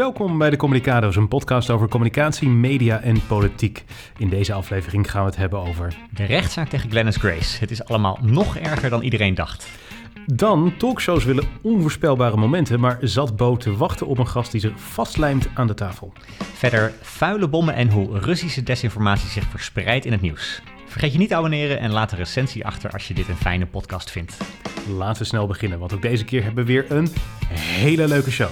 Welkom bij de Communicado's, een podcast over communicatie, media en politiek. In deze aflevering gaan we het hebben over... De rechtszaak tegen Glennis Grace. Het is allemaal nog erger dan iedereen dacht. Dan, talkshows willen onvoorspelbare momenten, maar zat Bo te wachten op een gast die zich vastlijmt aan de tafel. Verder vuile bommen en hoe Russische desinformatie zich verspreidt in het nieuws. Vergeet je niet te abonneren en laat een recensie achter als je dit een fijne podcast vindt. Laten we snel beginnen, want ook deze keer hebben we weer een hele leuke show.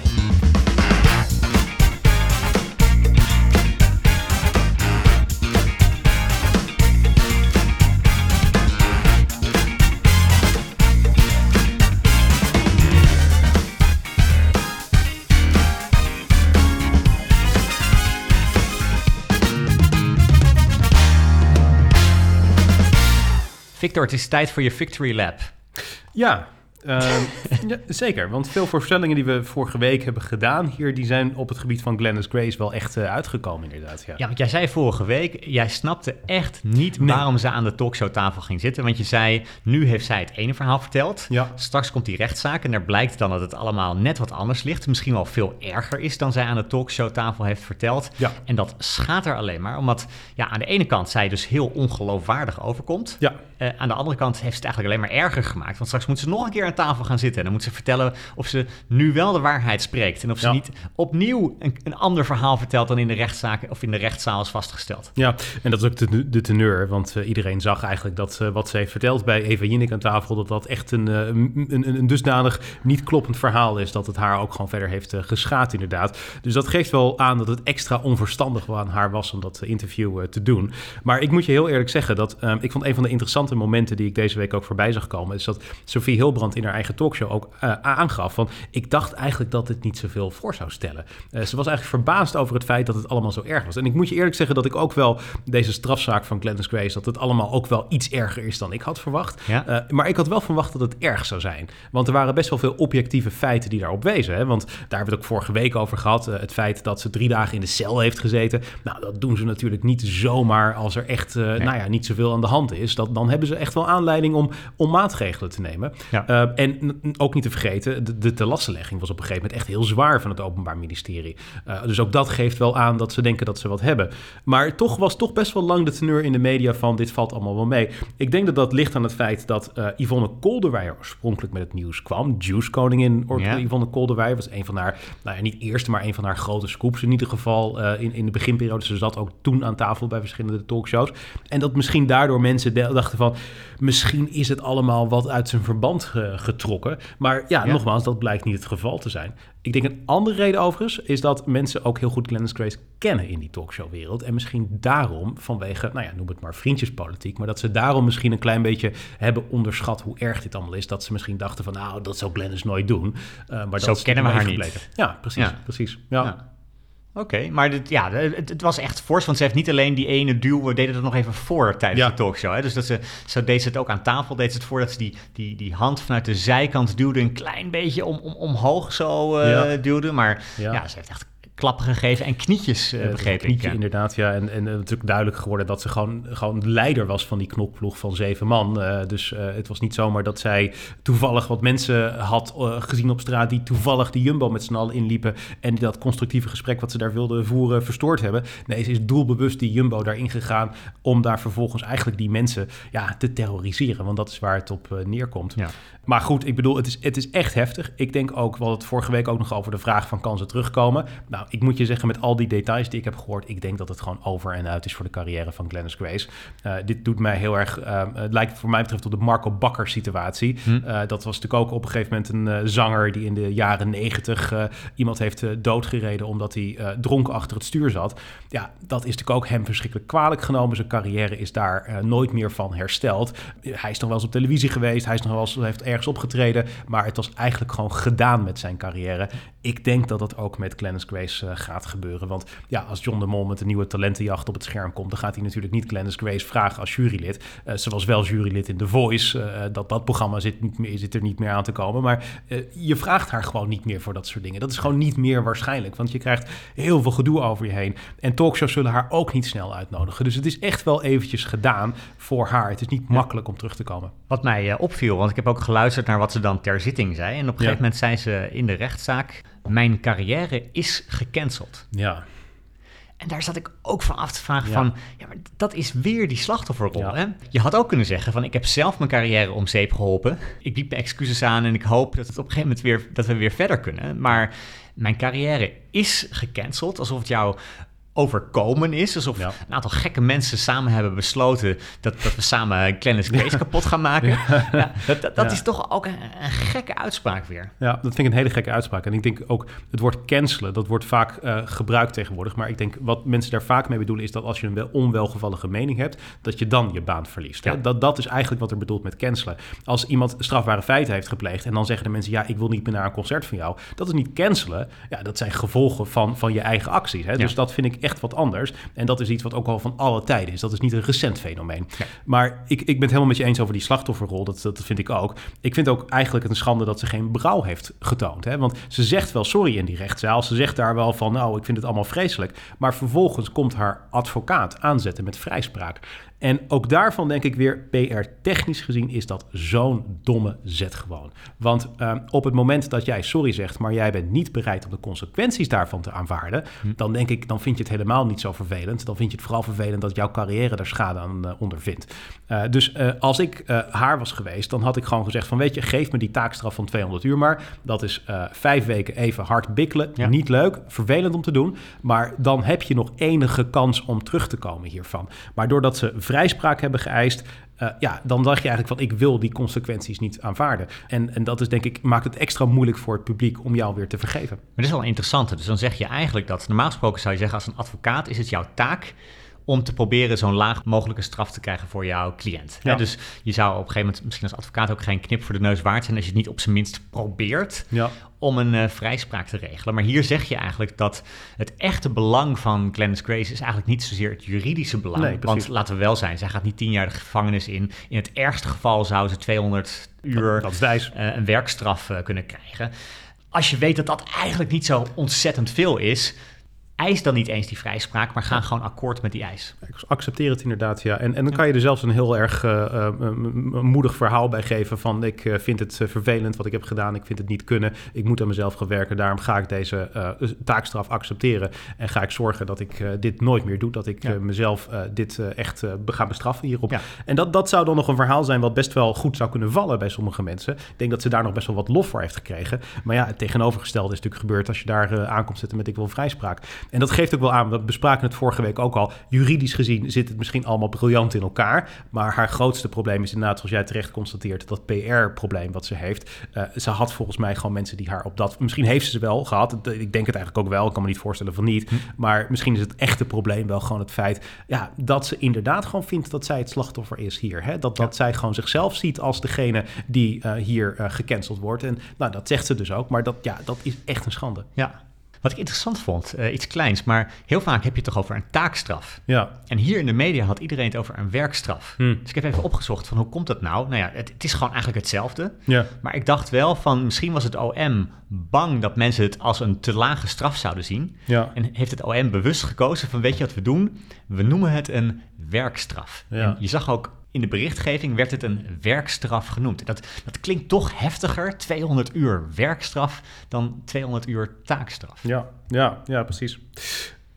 Victor, het is tijd voor je Victory Lab. Ja, Ehm, ja, zeker, want veel voorstellingen die we vorige week hebben gedaan hier, die zijn op het gebied van Glennis Grace wel echt uh, uitgekomen inderdaad. Ja. ja, want jij zei vorige week, jij snapte echt niet waarom ze aan de talkshowtafel ging zitten. Want je zei, nu heeft zij het ene verhaal verteld, ja. straks komt die rechtszaak en daar blijkt dan dat het allemaal net wat anders ligt. Misschien wel veel erger is dan zij aan de talkshowtafel heeft verteld. Ja. En dat schaadt er alleen maar, omdat ja, aan de ene kant zij dus heel ongeloofwaardig overkomt. Ja. Uh, aan de andere kant heeft ze het eigenlijk alleen maar erger gemaakt. Want straks moet ze nog een keer aan tafel gaan zitten. En dan moet ze vertellen of ze nu wel de waarheid spreekt. En of ze niet opnieuw een, een, ander verhaal vertelt dan in de rechtszaak of in de rechtszaal is vastgesteld. Ja, en dat is ook de, de teneur. Want uh, iedereen zag eigenlijk dat uh, wat ze heeft verteld bij Eva Jinnik aan tafel, dat dat echt een, uh, een, een, een, dusdanig niet kloppend verhaal is. Dat het haar ook gewoon verder heeft geschaad, inderdaad. Dus dat geeft wel aan dat het extra onverstandig aan haar was om dat interview te doen. Maar ik moet je heel eerlijk zeggen dat um, ik vond een van de interessante momenten die ik deze week ook voorbij zag komen, is dat Sophie Hilbrand in haar eigen talkshow ook uh, aangaf. Van, ik dacht eigenlijk dat het niet zoveel voor zou stellen. Uh, ze was eigenlijk verbaasd over het feit dat het allemaal zo erg was. En ik moet je eerlijk zeggen dat ik ook wel deze strafzaak van Glennis Grace... dat het allemaal ook wel iets erger is dan ik had verwacht. Ja? Uh, maar ik had wel verwacht dat het erg zou zijn. Want er waren best wel veel objectieve feiten die daarop wezen. Hè? Want daar hebben we het ook vorige week over gehad. het feit dat ze drie dagen in de cel heeft gezeten. Nou, dat doen ze natuurlijk niet zomaar als er echt nee. nou ja, niet zoveel aan de hand is. Dat, dan hebben ze echt wel aanleiding om, om maatregelen te nemen. Ja. En ook niet te vergeten, de, de telassenlegging was op een gegeven moment echt heel zwaar van het Openbaar Ministerie. Uh, dus ook dat geeft wel aan dat ze denken dat ze wat hebben. Maar toch was toch best wel lang de teneur in de media van dit valt allemaal wel mee. Ik denk dat dat ligt aan het feit dat uh, Yvonne Kolderweijer oorspronkelijk met het nieuws kwam. Juice koningin ja. Yvonne Kolderweijer was een van haar, nou ja, niet eerste, maar een van haar grote scoops in ieder geval uh, in, in de beginperiode. Ze zat ook toen aan tafel bij verschillende talkshows. En dat misschien daardoor mensen dachten van, misschien is het allemaal wat uit zijn verband getrokken. Maar ja, nogmaals, dat blijkt niet het geval te zijn. Ik denk een andere reden overigens is dat mensen ook heel goed Glennis Grace kennen in die talkshowwereld. En misschien daarom, vanwege, nou ja, noem het maar vriendjespolitiek, maar dat ze daarom misschien een klein beetje hebben onderschat hoe erg dit allemaal is. Dat ze misschien dachten van, nou, dat zou Glennis nooit doen. Uh, maar Zo dat kennen we haar niet. Ja, precies, ja. precies. ja. ja. Oké, maar dit, ja, het, het, was echt fors, want ze heeft niet alleen die ene duw, we deden het nog even voor tijdens de talkshow. Hè? Dus dat ze, zo deed ze het ook aan tafel, deed ze het voor dat ze die, die, die hand vanuit de zijkant duwde, een klein beetje om, om, omhoog zo uh, ja. duwde. Maar ja. ja, ze heeft echt klappen gegeven en knietjes, uh, begreep knietje, inderdaad, ja. En, en natuurlijk duidelijk geworden dat ze gewoon, gewoon leider was van die knokploeg van zeven man. Uh, dus uh, het was niet zomaar dat zij toevallig wat mensen had gezien op straat... die toevallig die Jumbo met z'n allen inliepen... en die dat constructieve gesprek wat ze daar wilden voeren verstoord hebben. Nee, ze is doelbewust die Jumbo daarin gegaan... om daar vervolgens eigenlijk die mensen ja, te terroriseren. Want dat is waar het op neerkomt. Ja. Maar goed, ik bedoel, het is, het is echt heftig. Ik denk ook, we het vorige week ook nog over de vraag van... kan ze terugkomen? Nou, ik moet je zeggen, met al die details die ik heb gehoord, ik denk dat het gewoon over en uit is voor de carrière van Glennis Grace. Uh, dit doet mij heel erg, uh, het lijkt voor mij betreft op de Marco Bakker situatie. Hm. Uh, dat was natuurlijk ook op een gegeven moment een zanger die in de jaren negentig iemand heeft doodgereden omdat hij dronken achter het stuur zat. Ja, dat is natuurlijk ook hem verschrikkelijk kwalijk genomen. Zijn carrière is daar nooit meer van hersteld. Hij is nog wel eens op televisie geweest, hij is nog wel eens, heeft ergens opgetreden, maar het was eigenlijk gewoon gedaan met zijn carrière. Ik denk dat dat ook met Glennis Grace uh, gaat gebeuren. Want ja, als John de Mol met een nieuwe talentenjacht op het scherm komt, dan gaat hij natuurlijk niet Glennis Grace vragen als jurylid. Uh, ze was wel jurylid in The Voice. Uh, dat, dat programma zit, niet meer, zit er niet meer aan te komen. Maar je vraagt haar gewoon niet meer voor dat soort dingen. Dat is gewoon niet meer waarschijnlijk. Want je krijgt heel veel gedoe over je heen. En talkshows zullen haar ook niet snel uitnodigen. Dus het is echt wel eventjes gedaan voor haar. Het is niet makkelijk om terug te komen. Wat mij opviel, want ik heb ook geluisterd naar wat ze dan ter zitting zei. En op een gegeven moment zei ze in de rechtszaak mijn carrière is gecanceld. Ja. En daar zat ik ook van af te vragen van, ja, maar dat is weer die slachtofferrol. Hè? Je had ook kunnen zeggen van, ik heb zelf mijn carrière om zeep geholpen. Ik bied mijn excuses aan en ik hoop dat het op een gegeven moment weer, dat we weer verder kunnen. Maar mijn carrière is gecanceld, alsof het jou overkomen is. Alsof een aantal gekke mensen samen hebben besloten dat, dat we samen Clennis Grace kapot gaan maken. Ja. dat, dat, is toch ook een, een, gekke uitspraak weer. Ja, dat vind ik een hele gekke uitspraak. En ik denk ook het woord cancelen, dat wordt vaak uh, gebruikt tegenwoordig. Maar ik denk wat mensen daar vaak mee bedoelen is dat als je een onwelgevallige mening hebt, dat je dan je baan verliest. Dat, dat is eigenlijk wat er bedoeld met cancelen. Als iemand strafbare feiten heeft gepleegd en dan zeggen de mensen, ja, ik wil niet meer naar een concert van jou. Dat is niet cancelen. Ja, dat zijn gevolgen van, van je eigen acties. Hè? Dus dat vind ik echt wat anders. En dat is iets wat ook al van alle tijden is. Dat is niet een recent fenomeen. Maar ik, ik ben het helemaal met je eens over die slachtofferrol. Dat, dat vind ik ook. Ik vind ook eigenlijk een schande dat ze geen brouw heeft getoond. Hè? Want ze zegt wel sorry in die rechtszaal. Ze zegt daar wel van, nou, ik vind het allemaal vreselijk. Maar vervolgens komt haar advocaat aanzetten met vrijspraak. En ook daarvan denk ik weer, PR-technisch gezien is dat zo'n domme zet gewoon. Want ehm, op het moment dat jij sorry zegt, maar jij bent niet bereid om de consequenties daarvan te aanvaarden, hm. dan denk ik, dan vind je het helemaal niet zo vervelend. Dan vind je het vooral vervelend dat jouw carrière daar schade aan uh, ondervindt. Uh, dus uh, als ik haar was geweest, dan had ik gewoon gezegd van, weet je, geef me die taakstraf van 200 uur maar. Dat is vijf weken even hard bikkelen. Niet leuk, vervelend om te doen, maar dan heb je nog enige kans om terug te komen hiervan. Maar doordat ze vrijspraak hebben geëist, uh, ja, dan dacht je eigenlijk van ik wil die consequenties niet aanvaarden. En, en dat is denk ik, maakt het extra moeilijk voor het publiek om jou weer te vergeven. Maar dat is wel interessant. Dus dan zeg je eigenlijk dat, normaal gesproken zou je zeggen als een advocaat is het jouw taak om te proberen zo'n laag mogelijke straf te krijgen voor jouw cliënt. Ja. dus je zou op een gegeven moment misschien als advocaat ook geen knip voor de neus waard zijn als je het niet op zijn minst probeert ja. om een uh, vrijspraak te regelen. Maar hier zeg je eigenlijk dat het echte belang van Glennis Grace is eigenlijk niet zozeer het juridische belang. Nee, want laten we wel zijn, zij gaat niet tien jaar de gevangenis in. In het ergste geval zou ze 200 uur dat, dat uh, een werkstraf uh, kunnen krijgen. Als je weet dat dat eigenlijk niet zo ontzettend veel is, eis dan niet eens die vrijspraak, maar gaan gewoon akkoord met die eis. Ik accepteer het inderdaad, ja. En, en dan kan je er zelfs een heel erg uh, moedig verhaal bij geven van... ik uh, vind het vervelend wat ik heb gedaan, ik vind het niet kunnen... ik moet aan mezelf gaan werken, daarom ga ik deze taakstraf accepteren... en ga ik zorgen dat ik dit nooit meer doe, dat ik mezelf dit echt ga bestraffen hierop. Ja. En dat, dat zou dan nog een verhaal zijn wat best wel goed zou kunnen vallen bij sommige mensen. Ik denk dat ze daar nog best wel wat lof voor heeft gekregen. Maar ja, het tegenovergestelde is natuurlijk gebeurd als je daar aankomt zitten met ik wil vrijspraak... En dat geeft ook wel aan, we bespraken het vorige week ook al. Juridisch gezien zit het misschien allemaal briljant in elkaar. Maar haar grootste probleem is inderdaad, zoals jij terecht constateert, dat PR-probleem wat ze heeft. Uh, ze had volgens mij gewoon mensen die haar op dat. Misschien heeft ze ze wel gehad. Ik denk het eigenlijk ook wel. Ik kan me niet voorstellen van niet. Hm. Maar misschien is het echte probleem wel gewoon het feit ja, dat ze inderdaad gewoon vindt dat zij het slachtoffer is hier. Hè? Dat, dat zij gewoon zichzelf ziet als degene die uh, hier uh, gecanceld wordt. En nou, dat zegt ze dus ook. Maar dat, ja, dat is echt een schande. Ja, wat ik interessant vond, uh, iets kleins, maar heel vaak heb je het toch over een taakstraf. Ja. En hier in de media had iedereen het over een werkstraf. Hmm. Dus ik heb even opgezocht van hoe komt dat nou? Nou ja, het, het, is gewoon eigenlijk hetzelfde. Ja. Maar ik dacht wel van misschien was het OM bang dat mensen het als een te lage straf zouden zien. Ja. En heeft het OM bewust gekozen van weet je wat we doen? We noemen het een werkstraf. Ja. En je zag ook in de berichtgeving werd het een werkstraf genoemd. Dat, dat klinkt toch heftiger, 200 uur werkstraf, dan 200 uur taakstraf. Ja, ja, ja, precies.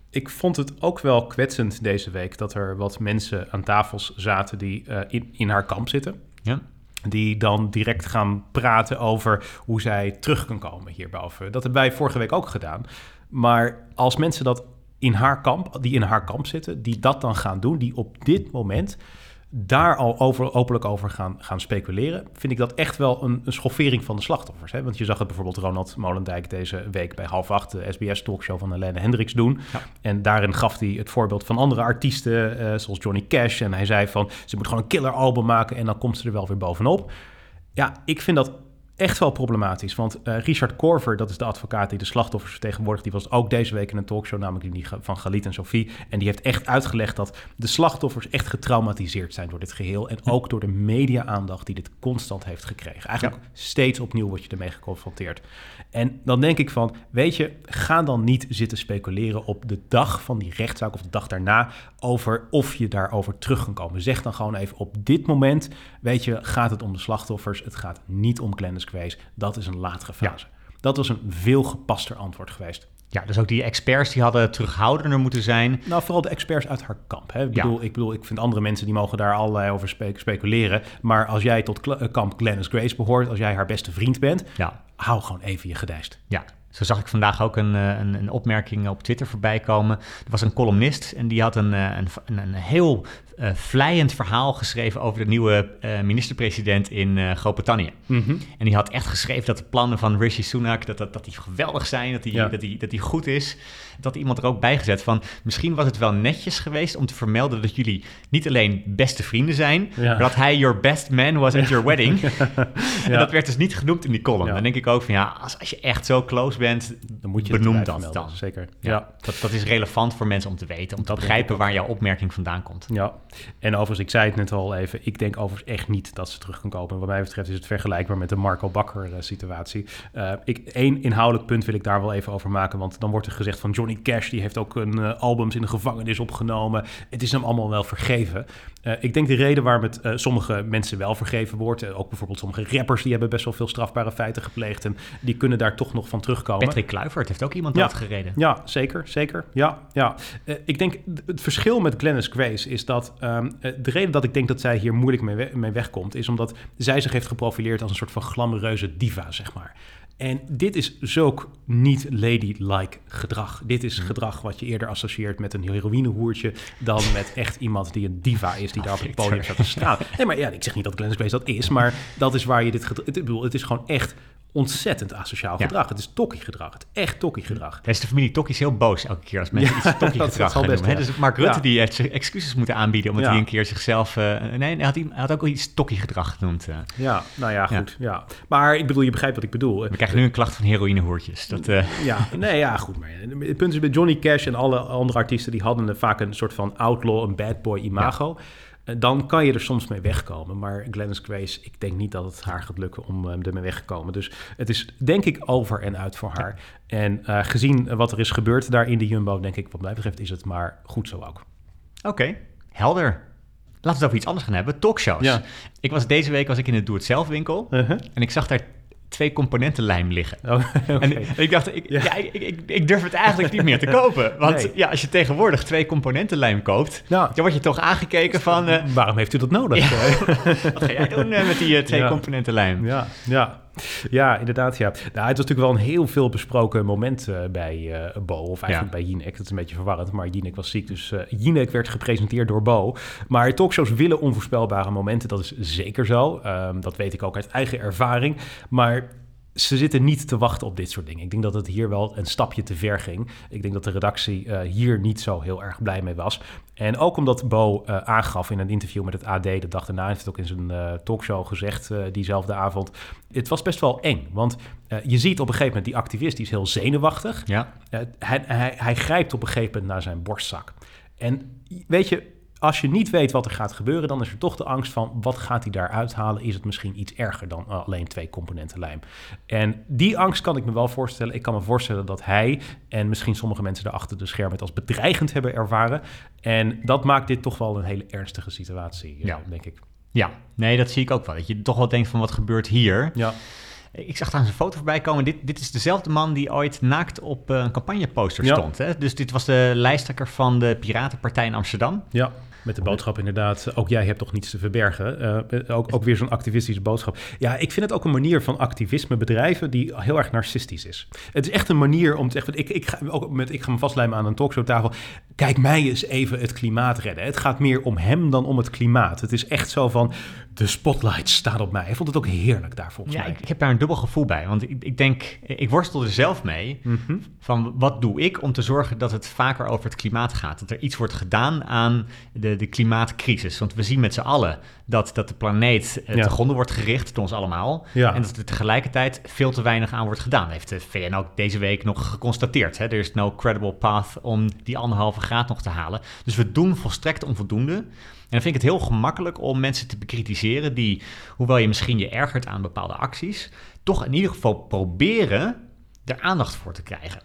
Ik vond het ook wel kwetsend deze week dat er wat mensen aan tafels zaten die uh, in, in haar kamp zitten. Ja. Die dan direct gaan praten over hoe zij terug kan komen hierboven. Dat hebben wij vorige week ook gedaan. Maar als mensen dat in haar kamp, die in haar kamp zitten, die dat dan gaan doen, die op dit moment daar al over, openlijk over gaan, gaan speculeren, vind ik dat echt wel een, een schoffering van de slachtoffers. Hè? Want je zag het bijvoorbeeld Ronald Molendijk deze week bij half acht, de SBS-talkshow van Helene Hendricks doen. En daarin gaf hij het voorbeeld van andere artiesten, uh, zoals Johnny Cash. En hij zei van, ze moet gewoon een killer album maken en dan komt ze er wel weer bovenop. Ja, ik vind dat echt wel problematisch. Want uh, Richard Corver, dat is de advocaat die de slachtoffers vertegenwoordigt, die was ook deze week in een talkshow, namelijk die van Galit en Sophie. En die heeft echt uitgelegd dat de slachtoffers echt getraumatiseerd zijn door dit geheel. En ook door de media-aandacht die dit constant heeft gekregen. Eigenlijk steeds opnieuw word je ermee geconfronteerd. En dan denk ik van, weet je, ga dan niet zitten speculeren op de dag van die rechtszaak of de dag daarna over of je daarover terug kan komen. Zeg dan gewoon even op dit moment, weet je, gaat het om de slachtoffers. Het gaat niet om Glennis dat is een latere fase. Dat was een veel gepaster antwoord geweest. Ja, dus ook die experts die hadden terughoudender moeten zijn. Nou, vooral de experts uit haar kamp. Hè? Ik, bedoel, ik bedoel, ik vind andere mensen die mogen daar allerlei over speculeren. Maar als jij tot kamp Glennis Grace behoort, als jij haar beste vriend bent, ja. hou gewoon even je gedijst. Ja, zo zag ik vandaag ook een, een, een, opmerking op Twitter voorbij komen. Er was een columnist en die had een, een, een heel uh, vlijend verhaal geschreven over de nieuwe uh, minister-president in uh, Groot-Brittannië. Mm -hmm. En die had echt geschreven dat de plannen van Rishi Sunak dat, dat, dat die geweldig zijn, dat die, ja. dat, die, dat die goed is. Dat iemand er ook bij gezet van misschien was het wel netjes geweest om te vermelden dat jullie niet alleen beste vrienden zijn, ja. maar dat hij your best man was at your wedding. en dat werd dus niet genoemd in die column. Dan denk ik ook van ja, als, als je echt zo close bent, dan moet je benoem dat dan. Zeker. Ja. Dat, dat is relevant voor mensen om te weten, om te begrijpen waar jouw opmerking vandaan komt. Ja. En overigens, ik zei het net al even, ik denk overigens echt niet dat ze terug kan kopen. wat mij betreft is het vergelijkbaar met de Marco Bakker uh, situatie. Uh, ik, één inhoudelijk punt wil ik daar wel even over maken, want dan wordt er gezegd van Johnny Cash, die heeft ook een uh, albums in de gevangenis opgenomen. Het is hem allemaal wel vergeven. ik denk de reden waarom het sommige mensen wel vergeven wordt, ook bijvoorbeeld sommige rappers, die hebben best wel veel strafbare feiten gepleegd en die kunnen daar toch nog van terugkomen. Patrick Kluivert heeft ook iemand ja, gereden. Ja, zeker, zeker. Ja, ja. ik denk het verschil met Glennis Grace is dat um, de reden dat ik denk dat zij hier moeilijk mee, mee wegkomt, is omdat zij zich heeft geprofileerd als een soort van glamoureuze diva, zeg maar. En dit is zulk niet ladylike gedrag. Dit is gedrag wat je eerder associeert met een heroïnehoertje dan met echt iemand die een diva is die daar op het podium staat te stralen. Nee, maar ja, ik zeg niet dat Glennis Grace dat is, maar dat is waar je dit gedrag... Ik bedoel, het is gewoon echt ontzettend asociaal gedrag. Het is tokkie gedrag. Het echt tokkie gedrag. is de familie Tokkie is heel boos elke keer als mensen iets tokkie gedrag gaan doen. Dus Mark Rutte die heeft excuses moeten aanbieden omdat hij een keer zichzelf... Uh, nee, hij had, hij had ook iets tokkie gedrag genoemd. Uh. Ja, nou ja, goed. Ja. Maar ik bedoel, je begrijpt wat ik bedoel. We krijgen nu een klacht van heroïnehoertjes. Dat, uh... Ja, nee, ja, goed. Maar het punt is bij Johnny Cash en alle andere artiesten... die hadden vaak een soort van outlaw, een bad boy imago... Eh, dan kan je er soms mee wegkomen. Maar Glennis Grace, ik denk niet dat het haar gaat lukken om uh, ermee weg te komen. Dus het is denk ik over en uit voor haar. En uh, gezien wat er is gebeurd daar in de Jumbo, denk ik wat mij betreft is het maar goed zo ook. Oké, helder. Laten we het over iets anders gaan hebben. Talkshows. Ja. Ik was deze week was ik in de Doe-het-zelf winkel. -huh. En ik zag daar twee componenten lijm liggen. Oh, En ik dacht, ik, ja. ik, ik, ik, durf het eigenlijk niet meer te kopen. Want ja, als je tegenwoordig twee componenten lijm koopt, dan word je toch aangekeken van... Uh, Waarom heeft u dat nodig? Wat ga jij doen uh, met die uh, twee componenten lijm? Ja, ja. Ja, inderdaad. Ja. Nou, het was natuurlijk wel een heel veel besproken moment uh, bij uh, Bo, of eigenlijk bij Jinek. Dat is een beetje verwarrend, maar Jinek was ziek. Dus uh, Jinek werd gepresenteerd door Bo. Maar talkshows willen onvoorspelbare momenten, dat is zeker zo. Um, dat weet ik ook uit eigen ervaring. Maar ze zitten niet te wachten op dit soort dingen. Ik denk dat het hier wel een stapje te ver ging. Ik denk dat de redactie uh, hier niet zo heel erg blij mee was. En ook omdat Bo uh, aangaf in een interview met het AD, de dag daarna heeft het ook in zijn uh, talkshow gezegd diezelfde avond. Het was best wel eng, want je ziet op een gegeven moment die activist, die is heel zenuwachtig. Ja. Hij, hij, hij grijpt op een gegeven moment naar zijn borstzak. En weet je, als je niet weet wat er gaat gebeuren, dan is er toch de angst van wat gaat hij daar uithalen? Is het misschien iets erger dan alleen twee componenten lijm? En die angst kan ik me wel voorstellen. Ik kan me voorstellen dat hij en misschien sommige mensen daar achter de schermen het als bedreigend hebben ervaren. En dat maakt dit toch wel een hele ernstige situatie, eh, ja. denk ik. Ja, nee, dat zie ik ook wel. Dat je toch wel denkt van wat gebeurt hier? Ja. Ik zag daar een foto voorbij komen. Dit, dit is dezelfde man die ooit naakt op een campagneposter stond. Hè? Dus dit was de lijsttrekker van de Piratenpartij in Amsterdam. Ja. Met de boodschap inderdaad, ook jij hebt toch niets te verbergen. Uh, ook, ook weer zo'n activistische boodschap. Ja, ik vind het ook een manier van activisme bedrijven die heel erg narcistisch is. Het is echt een manier om te zeggen, ik, ik, ga, ook met, ik ga me vastlijmen aan een talkshowtafel. Kijk mij eens even het klimaat redden. Het gaat meer om hem dan om het klimaat. Het is echt zo van, de spotlight staat op mij. Ik vond het ook heerlijk daar volgens ja, mij. Ik, heb daar een dubbel gevoel bij. Want ik, ik denk, ik worstel er zelf mee. Mhm. Van wat doe ik om te zorgen dat het vaker over het klimaat gaat? Dat er iets wordt gedaan aan de, de klimaatcrisis. Want we zien met z'n allen dat, dat de planeet uh, te gronden wordt gericht door ons allemaal. Ja. En dat er tegelijkertijd veel te weinig aan wordt gedaan. Heeft de VN ook deze week nog geconstateerd. Hè? Er is no credible path om die anderhalve graad nog te halen. Dus we doen volstrekt onvoldoende. En dan vind ik het heel gemakkelijk om mensen te bekritiseren die, hoewel je misschien je ergert aan bepaalde acties, toch in ieder geval proberen er aandacht voor te krijgen.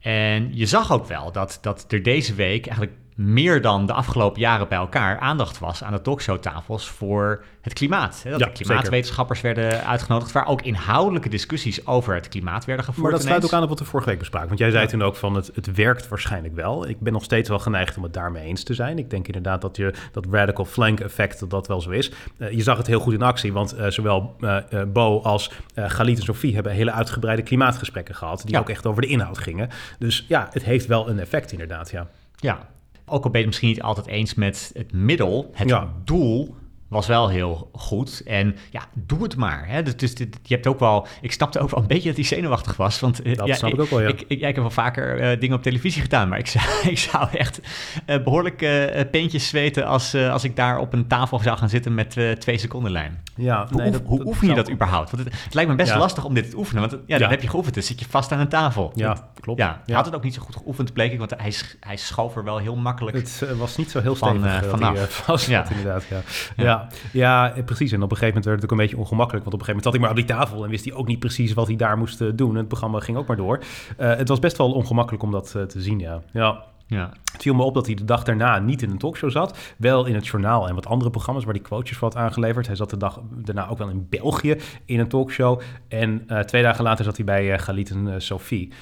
En je zag ook wel dat, dat er deze week eigenlijk meer dan de afgelopen jaren bij elkaar aandacht was aan de talkshowtafels voor het klimaat. Hè? Dat Ja, de klimaatwetenschappers werden uitgenodigd, waar ook inhoudelijke discussies over het klimaat werden gevoerd. Maar dat sluit ook aan op wat we vorige week bespraken. Want jij zei toen ook van het, het werkt waarschijnlijk wel. Ik ben nog steeds wel geneigd om het daarmee eens te zijn. Ik denk inderdaad dat je dat radical flank effect dat dat wel zo is. Eh, je zag het heel goed in actie, want eh, zowel eh Bo als Galit en Sophie hebben hele uitgebreide klimaatgesprekken gehad. Die Ja. ook echt over de inhoud gingen. Dus ja, het heeft wel een effect inderdaad, ja. Ja, ook al ben je het misschien niet altijd eens met het middel, het Ja. doel was wel heel goed. En ja, doe het maar. Hè. Dus, dus dit- je hebt ook wel, ik snapte ook wel een beetje dat hij zenuwachtig was. Want eh, Dat ja, snap ik ook wel, ja. Ik, ik, ja, ik heb wel vaker eh, dingen op televisie gedaan, maar ik zou, ik zou echt eh, behoorlijk eh eh, peentjes zweten als, als ik daar op een tafel zou gaan zitten met twee seconden lijn. ja Hoe, oef- hoe oefen je dat überhaupt? Want het, het lijkt me best Ja. lastig om dit te oefenen. Want ja, dan heb je geoefend, dan zit je vast aan een tafel. Ja, Dat- klopt. Ja, hij had het ook niet zo goed geoefend, bleek ik, want hij, hij schoof er wel heel makkelijk Het was niet zo heel Van, stevig dat vanaf. hij, vast Ja. zat, inderdaad. Ja. Ja. Ja. Ja. precies. En op een gegeven moment werd het ook een beetje ongemakkelijk. Want op een gegeven moment zat hij maar op die tafel en wist hij ook niet precies wat hij daar moest eh, doen. En het programma ging ook maar door. Eh, het was best wel ongemakkelijk om dat eh, te zien, ja. Ja. Ja. Het viel me op dat hij de dag daarna niet in een talkshow zat. Wel in het journaal en wat andere programma's waar hij quotejes voor had aangeleverd. Hij zat de dag daarna ook wel in België in een talkshow. En twee dagen later zat hij bij Galit en Sophie.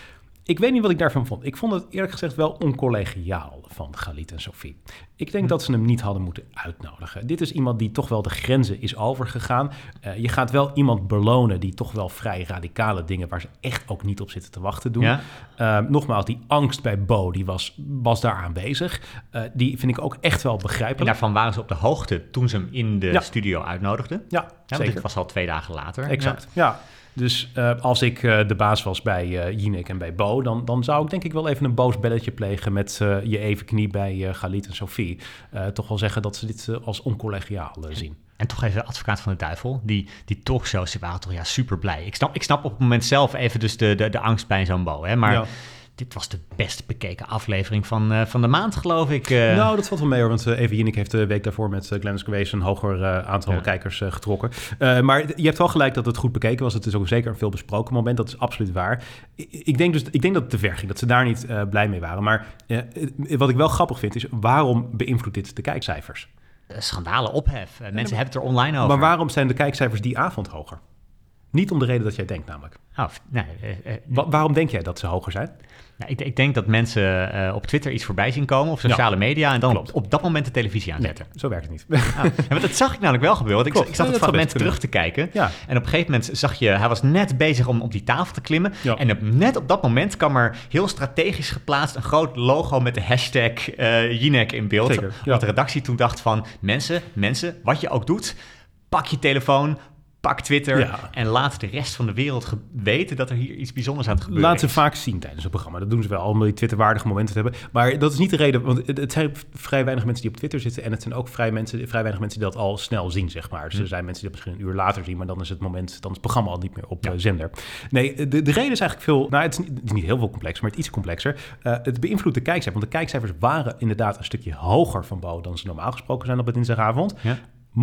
Ik weet niet wat ik daarvan vond. Ik vond het eerlijk gezegd wel oncollegiaal van Galit en Sophie. Ik denk dat ze hem niet hadden moeten uitnodigen. Dit is iemand die toch wel de grenzen is overgegaan. Eh, je gaat wel iemand belonen die toch wel vrij radicale dingen... waar ze echt ook niet op zitten te wachten doen. Ja? Uh, nogmaals, die angst bij Bo, die was, was daar aanwezig. Uh, die vind ik ook echt wel En begrijpelijk. daarvan waren ze op de hoogte toen ze hem in de Ja. studio uitnodigden. Ja, Ja, zeker. dit was al twee dagen later. Exact, ja. Dus uh, als ik uh, de baas was bij uh, Jinek en bij Bo, dan, dan zou ik denk ik wel even een boos belletje plegen met je even knie bij Galit en Sophie. Toch wel zeggen dat ze dit als oncollegiaal zien. En toch even advocaat van de duivel. Die, die talkshows die waren toch ja, super blij. Ik snap, ik snap op het moment zelf even dus de, de, de angst bij zo'n Bo. Hè? Maar Ja. Dit was de best bekeken aflevering van, uh, van de maand, geloof ik. Uh, Nou, dat valt wel mee hoor, want uh, Eva Jinek heeft de week daarvoor met uh, Glennis Grace een hoger aantal Ja. kijkers getrokken. Maar je hebt wel gelijk dat het goed bekeken was. Het is ook zeker een veel besproken moment, dat is absoluut waar. Ik denk, dus, ik denk dat het te ver ging, dat ze daar niet blij mee waren. Maar wat ik wel grappig vind is, waarom beïnvloedt dit de kijkcijfers? Schandalen, ophef. Mensen hebben het er online over. Maar waarom zijn de kijkcijfers die avond hoger? Niet om de reden dat jij denkt namelijk. Oh, nee, uh, Wa- waarom denk jij dat ze hoger zijn? Nou, ik, ik, denk dat mensen uh, op Twitter iets voorbij zien komen of sociale ja, media en dan op, op, dat moment de televisie aanzetten. Nee, zo werkt het niet. Ah, ja, maar dat zag ik namelijk wel gebeuren. Want ik, ik zat het fragment terug te kijken. Ja. En op een gegeven moment zag je, hij was net bezig om op die tafel te klimmen. En op, net op dat moment kwam er heel strategisch geplaatst een groot logo met de hashtag uh, Jinek in beeld. Zeker, ja. Want de redactie toen dacht van, mensen, mensen, wat je ook doet, pak je telefoon, pak Twitter Ja. en laat de rest van de wereld weten dat er hier iets bijzonders aan het gebeuren Laat ze is. vaak zien tijdens het programma. Dat doen ze wel, om die Twitterwaardige momenten te hebben. Maar dat is niet de reden, want het- zijn vrij weinig mensen die op Twitter zitten. En het zijn ook vrij, mensen, vrij weinig mensen die dat al snel zien, zeg maar. Dus Hm. er zijn mensen die dat misschien een uur later zien, maar dan is het moment, dan is het programma al niet meer op Ja. eh, zender. Nee, de, de reden is eigenlijk veel, nou het is, niet, het is niet heel veel complexer, maar het is iets complexer. Eh, het beïnvloedt de kijkcijfers, want de kijkcijfers waren inderdaad een stukje hoger van Bo dan ze normaal gesproken zijn op het dinsdagavond. Ja.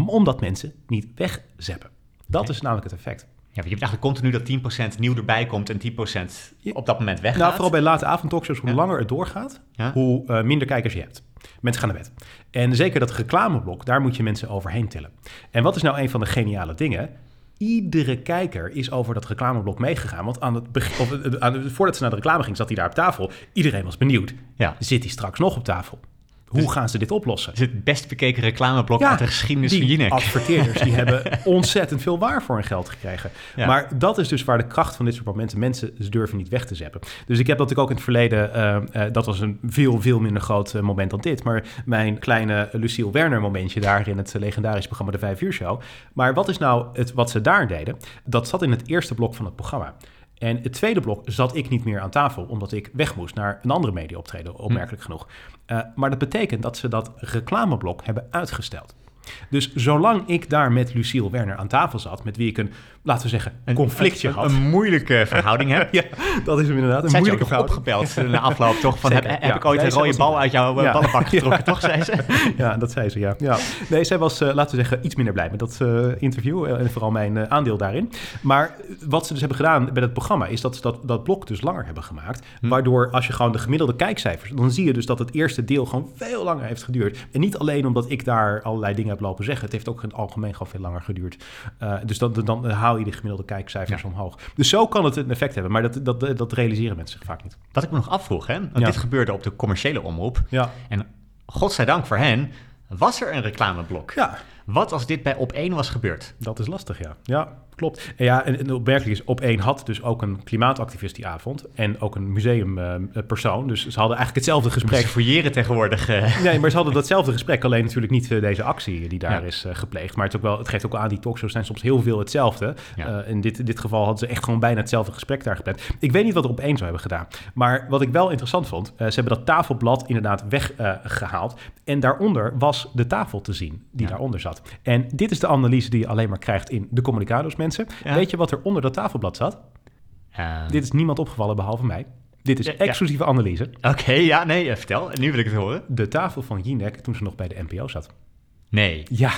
Omdat mensen niet wegzeppen. Dat is namelijk het effect. Ja, want je hebt eigenlijk continu dat 10% nieuw erbij komt en 10% op dat moment weggaat. Nou, vooral bij late avondtalkshows, hoe Ja. langer het doorgaat, Ja. hoe eh, minder kijkers je hebt. Mensen gaan naar bed. En zeker dat reclameblok, daar moet je mensen overheen tillen. En wat is nou een van de geniale dingen? Iedere kijker is over dat reclameblok meegegaan. Want aan het begin, of, eh, aan voordat ze naar de reclame ging, zat hij daar op tafel. Iedereen was benieuwd. Ja. Zit hij straks nog op tafel? Hoe gaan ze dit oplossen? Het is het best bekeken reclameblok uit de geschiedenis die van Jinek. adverteerders die hebben ontzettend veel waar voor hun geld gekregen. Ja. Maar dat is dus waar de kracht van dit soort momenten... mensen ze durven niet weg te zeppen. Dus ik heb dat ik ook in het verleden... eh, eh, dat was een veel, veel minder groot eh, moment dan dit. Maar mijn kleine Lucille Werner momentje... daar in het legendarische programma De Vijf Uur Show. Maar wat is nou het, wat ze daar deden? Dat zat in het eerste blok van het programma. En het tweede blok zat ik niet meer aan tafel, omdat ik weg moest naar een andere media optreden, opmerkelijk genoeg. Uh, maar dat betekent dat ze dat reclameblok hebben uitgesteld. Dus zolang ik daar met Luciel Werner aan tafel zat, met wie ik een, laten we zeggen, een conflictje een, had. Een moeilijke verhouding heb. ja, dat is hem inderdaad. Een moeilijke ook opgebeld na afloop toch? Van, Zeker, heb, ja. ik ooit Nee, een rode bal uit jouw Ja. ja. ballenbak getrokken, toch, zei ze? Ja, dat zei ze, ja. ja. Nee, zij was, eh, laten we zeggen, iets minder blij met dat eh, interview eh, en vooral mijn eh, aandeel daarin. Maar eh, wat ze dus hebben gedaan bij het programma is dat ze dat, dat blok dus langer hebben gemaakt. Hm. Waardoor als je gewoon de gemiddelde kijkcijfers, dan zie je dus dat het eerste deel gewoon veel langer heeft geduurd. En niet alleen omdat ik daar allerlei dingen heb lopen zeggen. Het heeft ook in het algemeen gewoon veel langer geduurd. Eh, dus dan, dan haal je de gemiddelde kijkcijfers Ja. omhoog. Dus zo kan het een effect hebben, maar dat, dat, dat realiseren mensen zich vaak niet. Wat ik me nog afvroeg, hè? Want Ja. dit gebeurde op de commerciële omroep. Ja, En godzijdank voor hen was er een reclameblok. ja Wat als dit bij Op 1 was gebeurd? Dat is lastig, ja. Ja, klopt. En ja, en, opmerkelijk is, op één had dus ook een klimaatactivist die avond. En ook een museumpersoon. dus ze hadden eigenlijk hetzelfde Ze gesprek. fouilleren tegenwoordig. eh. Nee, maar ze hadden datzelfde gesprek. Alleen natuurlijk niet eh, deze actie die daar Ja. is eh, gepleegd. Maar het, ook wel, het geeft ook wel aan, die talkshows zijn soms heel veel hetzelfde. Ja. Eh, in dit, dit geval hadden ze echt gewoon bijna hetzelfde gesprek daar gepland. Ik weet niet wat er op één zou hebben gedaan. Maar wat ik wel interessant vond, eh, ze hebben dat tafelblad inderdaad weggehaald. en daaronder was de tafel te zien die Ja. daaronder zat. En dit is de analyse die je alleen maar krijgt in de communicados mensen. Ja. Weet je wat er onder dat tafelblad zat? Eh, Dit is niemand opgevallen behalve mij. Dit is ja. exclusieve analyse. Oké, ja, nee, eh, vertel. Nu wil ik het horen. De tafel van Jinek toen ze nog bij de NPO zat. Nee. Ja.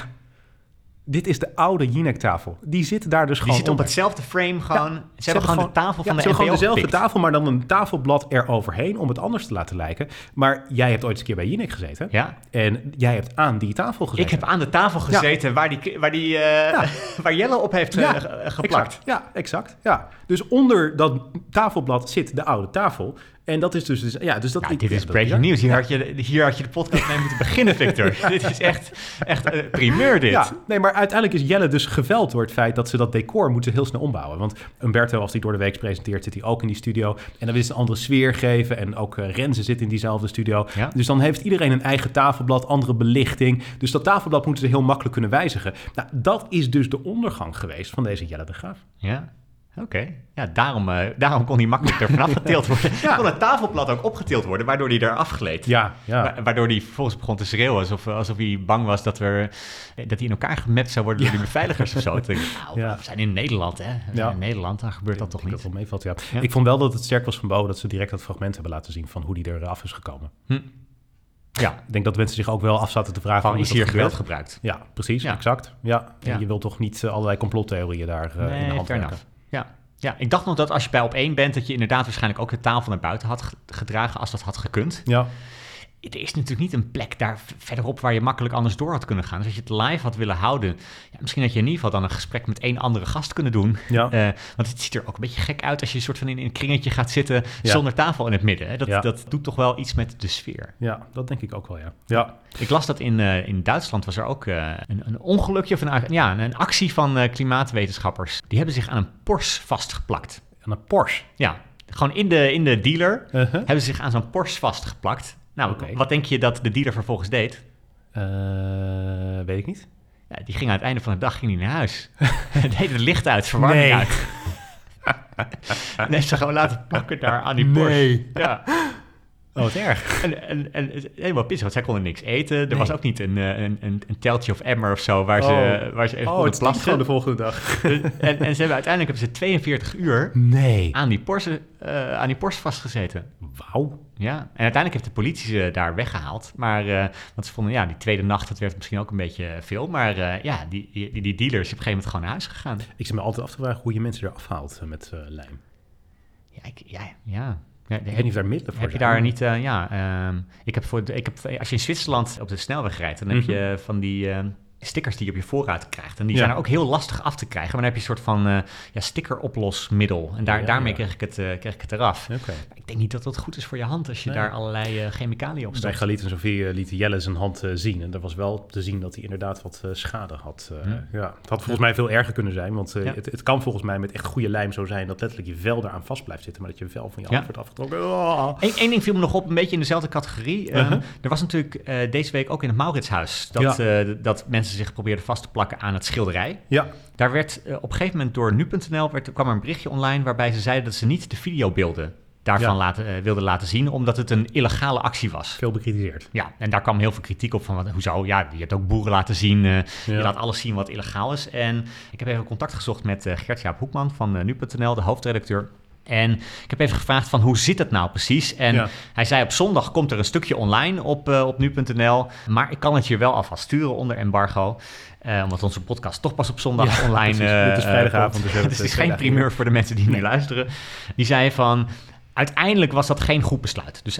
Dit is de oude Jinek-tafel. Die zit daar dus Die gewoon zit op hetzelfde frame gewoon. Ja, ze, hebben gewoon de tafel ja, van de ze hebben NPO gewoon dezelfde gepikt. tafel, maar dan een tafelblad eroverheen om het anders te laten lijken. Maar jij hebt ooit eens een keer bij Jinek gezeten. Ja, En jij hebt aan die tafel gezeten. ik heb aan de tafel gezeten waar, die, waar, die, eh, waar Jelle op heeft Ja, ge- geplakt. Exact. Ja, exact. Ja. Dus onder dat tafelblad zit de oude tafel. En dat is dus... dus ja, dus dat, ik- dit is breaking ja. news. Hier, had je, hier had je de podcast mee moeten beginnen, Victor. dit is echt, echt eh, primeur dit. Ja, nee, maar uiteindelijk is Jelle dus geveld door het feit dat ze dat decor moeten heel snel ombouwen. Want Umberto, als hij door de week presenteert, zit hij ook in die studio. En dan wil ze een andere sfeer geven. En ook eh, Renze zit in diezelfde studio. Ja. Dus dan heeft iedereen een eigen tafelblad, andere belichting. Dus dat tafelblad moeten ze heel makkelijk kunnen wijzigen. Nou, dat is dus de ondergang geweest van deze Jelle de Graaf. Ja, oké. Ja, daarom, eh, daarom kon hij makkelijk er vanaf getild worden. Ja. Kon het tafelblad ook opgetild worden, waardoor hij er afgleed. Ja, ja. Wa- Waardoor hij vervolgens begon te schreeuwen, alsof, alsof hij bang was dat, we, eh, dat hij in elkaar gemapt zou worden door die beveiligers of zo. Ik, nou, Ja. we zijn in Nederland, hè? Ja. in Nederland, dan gebeurt dat toch niet. dat wel meevalt, ja. Ik vond wel dat het sterk was van Bo dat ze direct dat fragment hebben laten zien van hoe die er af is gekomen. Hm. Ja, Ik denk dat mensen zich ook wel af zaten te vragen van is hier geweld gebruikt? Ja, precies, Ja. exact. Ja. En je wilt toch niet eh, allerlei complottheorieën daar eh, in de hand. Ja. ja, ik dacht nog dat als je bij op één bent, dat je inderdaad waarschijnlijk ook de tafel naar buiten had ge- gedragen als dat had gekund. Ja, Er is natuurlijk niet een plek daar verderop waar je makkelijk anders door had kunnen gaan. Dus als je het live had willen houden, ja, misschien had je in ieder geval dan een gesprek met één andere gast kunnen doen. ja. Eh, want het ziet er ook een beetje gek uit als je een soort van in een kringetje gaat zitten Ja. zonder tafel in het midden. Hè? Dat, Ja. dat doet toch wel iets met de sfeer. ja, dat denk ik ook wel, ja. Ja, Ik las dat in, eh, in Duitsland was er ook eh, een, een ongelukje of een, ja, een actie van klimaatwetenschappers. Die hebben zich aan een Porsche vastgeplakt. en een Porsche. Ja, gewoon in de, in de dealer Uh-huh. hebben ze zich aan zo'n Porsche vastgeplakt. Nou, wat denk je dat de dealer vervolgens deed? Eh, weet ik niet. Ja, die ging aan het einde van de dag ging die naar huis. deed het licht uit, verwarming Nee. uit. en heeft ze gewoon laten plakken daar aan die Porsche. Nee. Ja, Oh, wat erg. en, en, en helemaal pissig, want zij konden niks eten. Er Nee. was ook niet een, eh, een, een, een teltje of emmer of zo waar, ze, Oh. waar ze even Oh, het plassen. gewoon de volgende dag. en, en ze hebben uiteindelijk hebben ze 42 uur Nee. aan die Porsche, eh, aan die Porsche vastgezeten. Wauw. Ja, en uiteindelijk heeft de politie ze daar weggehaald. Maar, eh, want ze vonden, ja, die tweede nacht, dat werd misschien ook een beetje veel. Maar ja, die, die, die dealer is op een gegeven moment gewoon naar huis gegaan. Ik zit me altijd af te vragen hoe je mensen er afhaalt eh, met lijm. Ja, ik, ja, ja. Ja Ik weet niet of daar middelen voor heb je daar niet, eh, ja, ehm, ik heb voor, ik heb, als je in Zwitserland op de snelweg rijdt, dan heb Mhm. je van die ehm, stickers die je op je voorruit krijgt. En die Ja. zijn er ook heel lastig af te krijgen. Maar dan heb je een soort van eh ja, stickeroplosmiddel. En daar, Ja, daarmee. Kreeg, ik het, eh, kreeg ik het eraf. Ik denk niet dat dat goed is voor je hand als je Nee. daar allerlei eh, chemicaliën op Bij stopt. Galit en Sofie eh, liet Jelle zijn hand zien. En er was wel te zien dat hij inderdaad wat schade had. Hm. ja. Het had volgens mij veel erger kunnen zijn. Want het, het kan volgens mij met echt goede lijm zo zijn... dat letterlijk je vel eraan vast blijft zitten... maar dat je vel van je hand wordt afgetrokken. Oh. Eén één ding viel me nog op, een beetje in dezelfde categorie. Ehm, Uh-huh. Er was natuurlijk deze week ook in het Mauritshuis dat, dat mensen zich probeerden vast te plakken aan het schilderij. Ja, Daar werd eh, op een gegeven moment door nu.nl werd, kwam er een berichtje online waarbij ze zeiden dat ze niet de videobeelden daarvan laten, wilde laten zien, omdat het een illegale actie was. Veel bekritiseerd. Ja, en daar kwam heel veel kritiek op van wat, hoezo? Ja, je hebt ook boeren laten zien, je laat alles zien wat illegaal is. En ik heb even contact gezocht met Gert-Jaap Hoekman van nu.nl, de hoofdredacteur. En ik heb even gevraagd van hoe zit het nou precies? En hij zei op zondag komt er een stukje online op, uh, op nu.nl. Maar ik kan het je wel alvast sturen onder embargo. Uh, omdat onze podcast toch pas op zondag online uh, Het is vrijdagavond. dus, dus het is geen primeur voor de mensen die nu luisteren. Die zei van... Uiteindelijk was dat geen goed besluit. Dus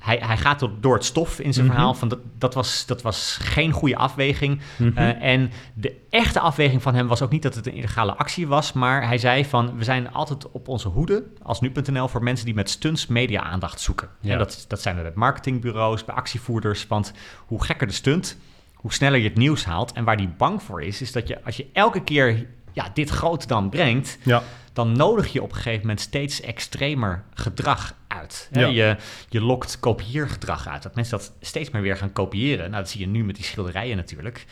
hij, hij gaat door het stof in zijn mhm. verhaal. Van dat, dat, was, dat was geen goede afweging. Mhm. Eh, en de echte afweging van hem was ook niet dat het een illegale actie was. Maar hij zei van we zijn altijd op onze hoede als nu.nl voor mensen die met stunts media aandacht zoeken. Ja. En dat, dat zijn we bij marketingbureaus, bij actievoerders. Want hoe gekker de stunt, hoe sneller je het nieuws haalt. En waar die bang voor is, is dat je als je elke keer ja, dit groot dan brengt, ja. dan nodig je op een gegeven moment steeds extremer gedrag uit. Je, je lokt kopieergedrag uit. Dat mensen dat steeds meer weer gaan kopiëren. Nou, dat zie je nu met die schilderijen natuurlijk.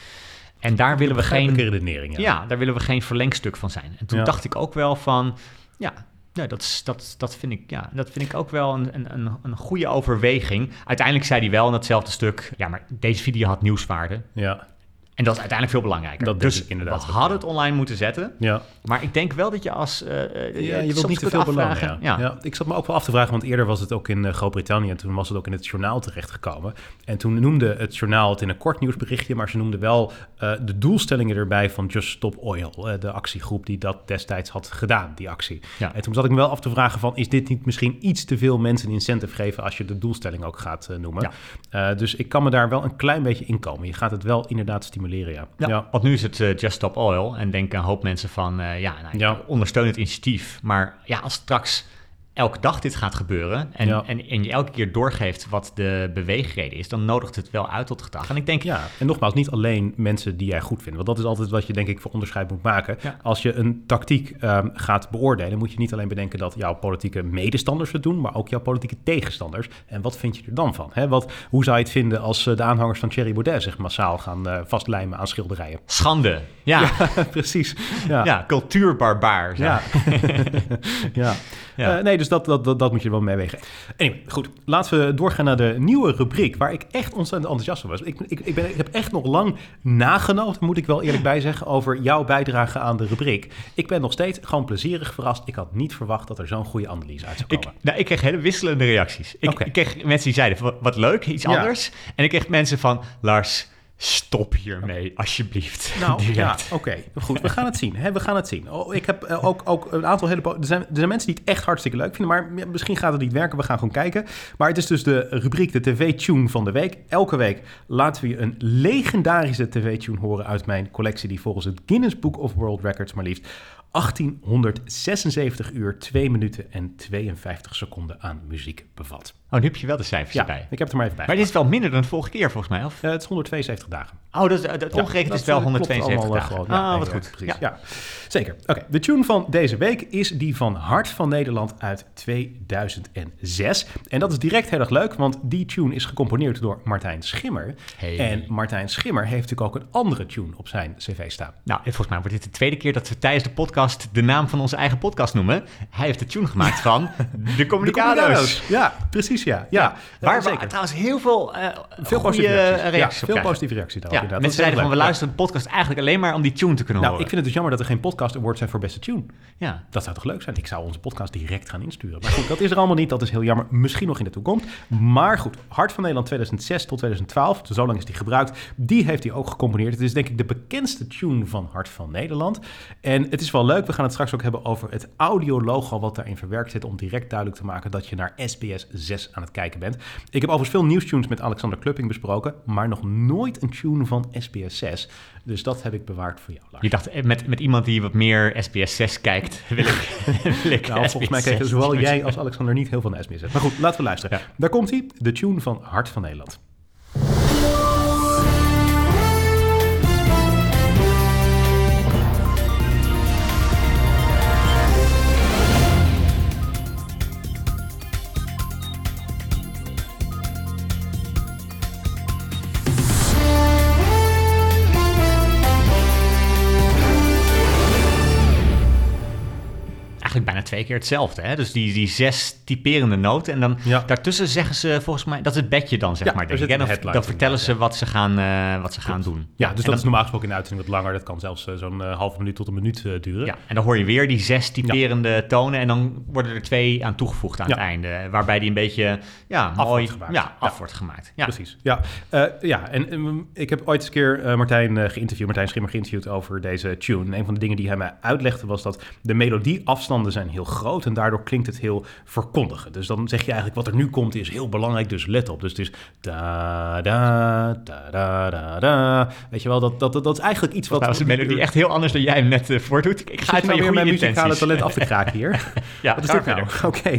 En daar willen we geen. Redenering, ja. ja. daar willen we geen verlengstuk van zijn. En toen dacht ik ook wel van. Ja, ja, dat, dat, dat, vind ik, ja, dat vind ik ook wel een, een, een goede overweging. Uiteindelijk zei hij wel in datzelfde stuk... ja, maar deze video had nieuwswaarde. Ja. En dat is uiteindelijk veel belangrijker. Dat dus ik inderdaad. We hadden het online moeten zetten. Ja. Maar ik denk wel dat je als... Uh, ja, je wilt niet te veel belangen. Ja. ja. ik zat me ook wel af te vragen, want eerder was het ook in Groot-Brittannië... en toen was het ook in het journaal terechtgekomen. En toen noemde het journaal het in een kort nieuwsberichtje... maar ze noemden wel uh, de doelstellingen erbij van Just Stop Oil. de actiegroep die dat destijds had gedaan, die actie. Ja. En toen zat ik me wel af te vragen van... is dit niet misschien iets te veel mensen een incentive geven... als je de doelstelling ook gaat noemen? Ja. dus ik kan me daar wel een klein beetje in komen. Je gaat het wel inderdaad stimuleren ja. ja. Want nu is het uh, Just Stop Oil en denken een hoop mensen van, uh, ja, nou, ja. ondersteun het initiatief. Maar ja, als straks elke dag dit gaat gebeuren en, en, en je elke keer doorgeeft wat de beweegreden is, dan nodigt het wel uit tot gedrag. En ik denk... Ja, en nogmaals, niet alleen mensen die jij goed vindt, want dat is altijd wat je denk ik voor onderscheid moet maken. Als je een tactiek um, gaat beoordelen, moet je niet alleen bedenken dat jouw politieke medestanders het doen, maar ook jouw politieke tegenstanders. En wat vind je er dan van? Hè? Wat, hoe zou je het vinden als uh, de aanhangers van Thierry Baudet zich massaal gaan uh, vastlijmen aan schilderijen? Schande, ja. precies. Ja, ja cultuurbarbaar. Ja. ja. Uh, nee, dus dat, dat, dat, dat, moet je wel meewegen. Anyway, goed. Laten we doorgaan naar de nieuwe rubriek... waar ik echt ontzettend enthousiast van was. Ik, ik, ik, ben, ik heb echt nog lang nagenoten, moet ik wel eerlijk bij zeggen... over jouw bijdrage aan de rubriek. Ik ben nog steeds gewoon plezierig verrast. Ik had niet verwacht dat er zo'n goede analyse uit zou komen. Ik, nou, ik kreeg hele wisselende reacties. Ik, ik kreeg mensen die zeiden, wat, leuk, iets anders. En ik kreeg mensen van, Lars Stop hiermee, alsjeblieft. Nou ja, oké. Goed, we gaan het zien. Hè? We gaan het zien. Oh, ik heb uh, ook, ook een aantal hele... Er zijn, er zijn mensen die het echt hartstikke leuk vinden, maar misschien gaat het niet werken. We gaan gewoon kijken. Maar het is dus de rubriek de TV-tune van de week. Elke week laten we je een legendarische TV-tune horen uit mijn collectie... die volgens het Guinness Book of World Records maar liefst 1876 uur, 2 minuten en 52 seconden aan muziek bevat. Oh, nu heb je wel de cijfers ja, erbij. ik heb het er maar even bij. Maar dit is wel minder dan de vorige keer volgens mij, of? Uh, het is 172 dagen. Oh, dus, het omgerekend is wel 172 eh, dagen. Gewoon, ah, wat goed. Precies, ja. Zeker. Oké, de tune van deze week is die van Hart van Nederland uit 2006. En dat is direct heel erg leuk, want die tune is gecomponeerd door Martijn Schimmer. Hey. En Martijn Schimmer heeft natuurlijk ook een andere tune op zijn cv staan. Nou, volgens mij wordt dit de tweede keer dat we tijdens de podcast de naam van onze eigen podcast noemen. Hij heeft de tune gemaakt van De Communicado's. Ja, precies ja. ja. Waar we trouwens heel veel, uh, veel positieve reacties, Veel positieve reacties daarop. Mensen zeiden van we luisteren de podcast eigenlijk alleen maar om die tune te kunnen nou, horen. ik vind het dus jammer dat er geen podcast award zijn voor beste tune. Ja. Dat zou toch leuk zijn? Ik zou onze podcast direct gaan insturen. Maar goed, dat is er allemaal niet. Dat is heel jammer. Misschien nog in de toekomst. Maar goed, Hart van Nederland 2006 tot 2012. Zo lang is die gebruikt. Die heeft hij ook gecomponeerd. Het is denk ik de bekendste tune van Hart van Nederland. En het is wel leuk. We gaan het straks ook hebben over het audiologo wat daarin verwerkt zit. Om direct duidelijk te maken dat je naar SBS 6 aan het kijken bent. Ik heb overigens veel nieuwstunes met Alexander Klupping besproken. Maar nog nooit een tune van SBS 6. Dus dat heb ik bewaard voor jou. Lars. Je dacht, eh, met, met iemand die wat meer SBS 6 kijkt, wil ik, wil ik nou, Volgens mij kijken zowel jij als Alexander niet heel veel naar SBS 6. Maar goed, laten we luisteren. Daar komt hij, de tune van Hart van Nederland. bijna twee keer hetzelfde. Hè? Dus die, die zes typerende noten. En dan ja. daartussen zeggen ze volgens mij, dat is het bedje dan, zeg maar. Denk ik. En dan, dan vertellen ze wat ze gaan, eh, wat ze gaan doen. Ja, dus dat is normaal gesproken in de uitzending wat langer. Dat kan zelfs eh, zo'n eh, uh, half minuut tot een minuut duren. Ja, en dan hoor je weer die zes typerende tonen. En dan worden er twee aan toegevoegd aan het einde. Waarbij die een beetje ja, mooi af wordt gemaakt. Ja, af wordt gemaakt. Ja. Precies. Ja, ja. en ehm, ik heb ooit eens een keer Martijn geïnterviewd, Martijn Schimmer geïnterviewd over deze tune. Een van de dingen die hij mij uitlegde was dat de melodieafstanden zijn heel groot en daardoor klinkt het heel verkondigen. Dus dan zeg je eigenlijk wat er nu komt is heel belangrijk, dus let op. Dus het is da da da da da da. Weet je wel, dat, dat, dat, is eigenlijk iets wat... Nou, is een melodie echt heel anders dan jij hem net uh, voordoet. Ik ga het nou weer mijn muzikale talent af te kraken hier. ja, wat is dit nou? Oké,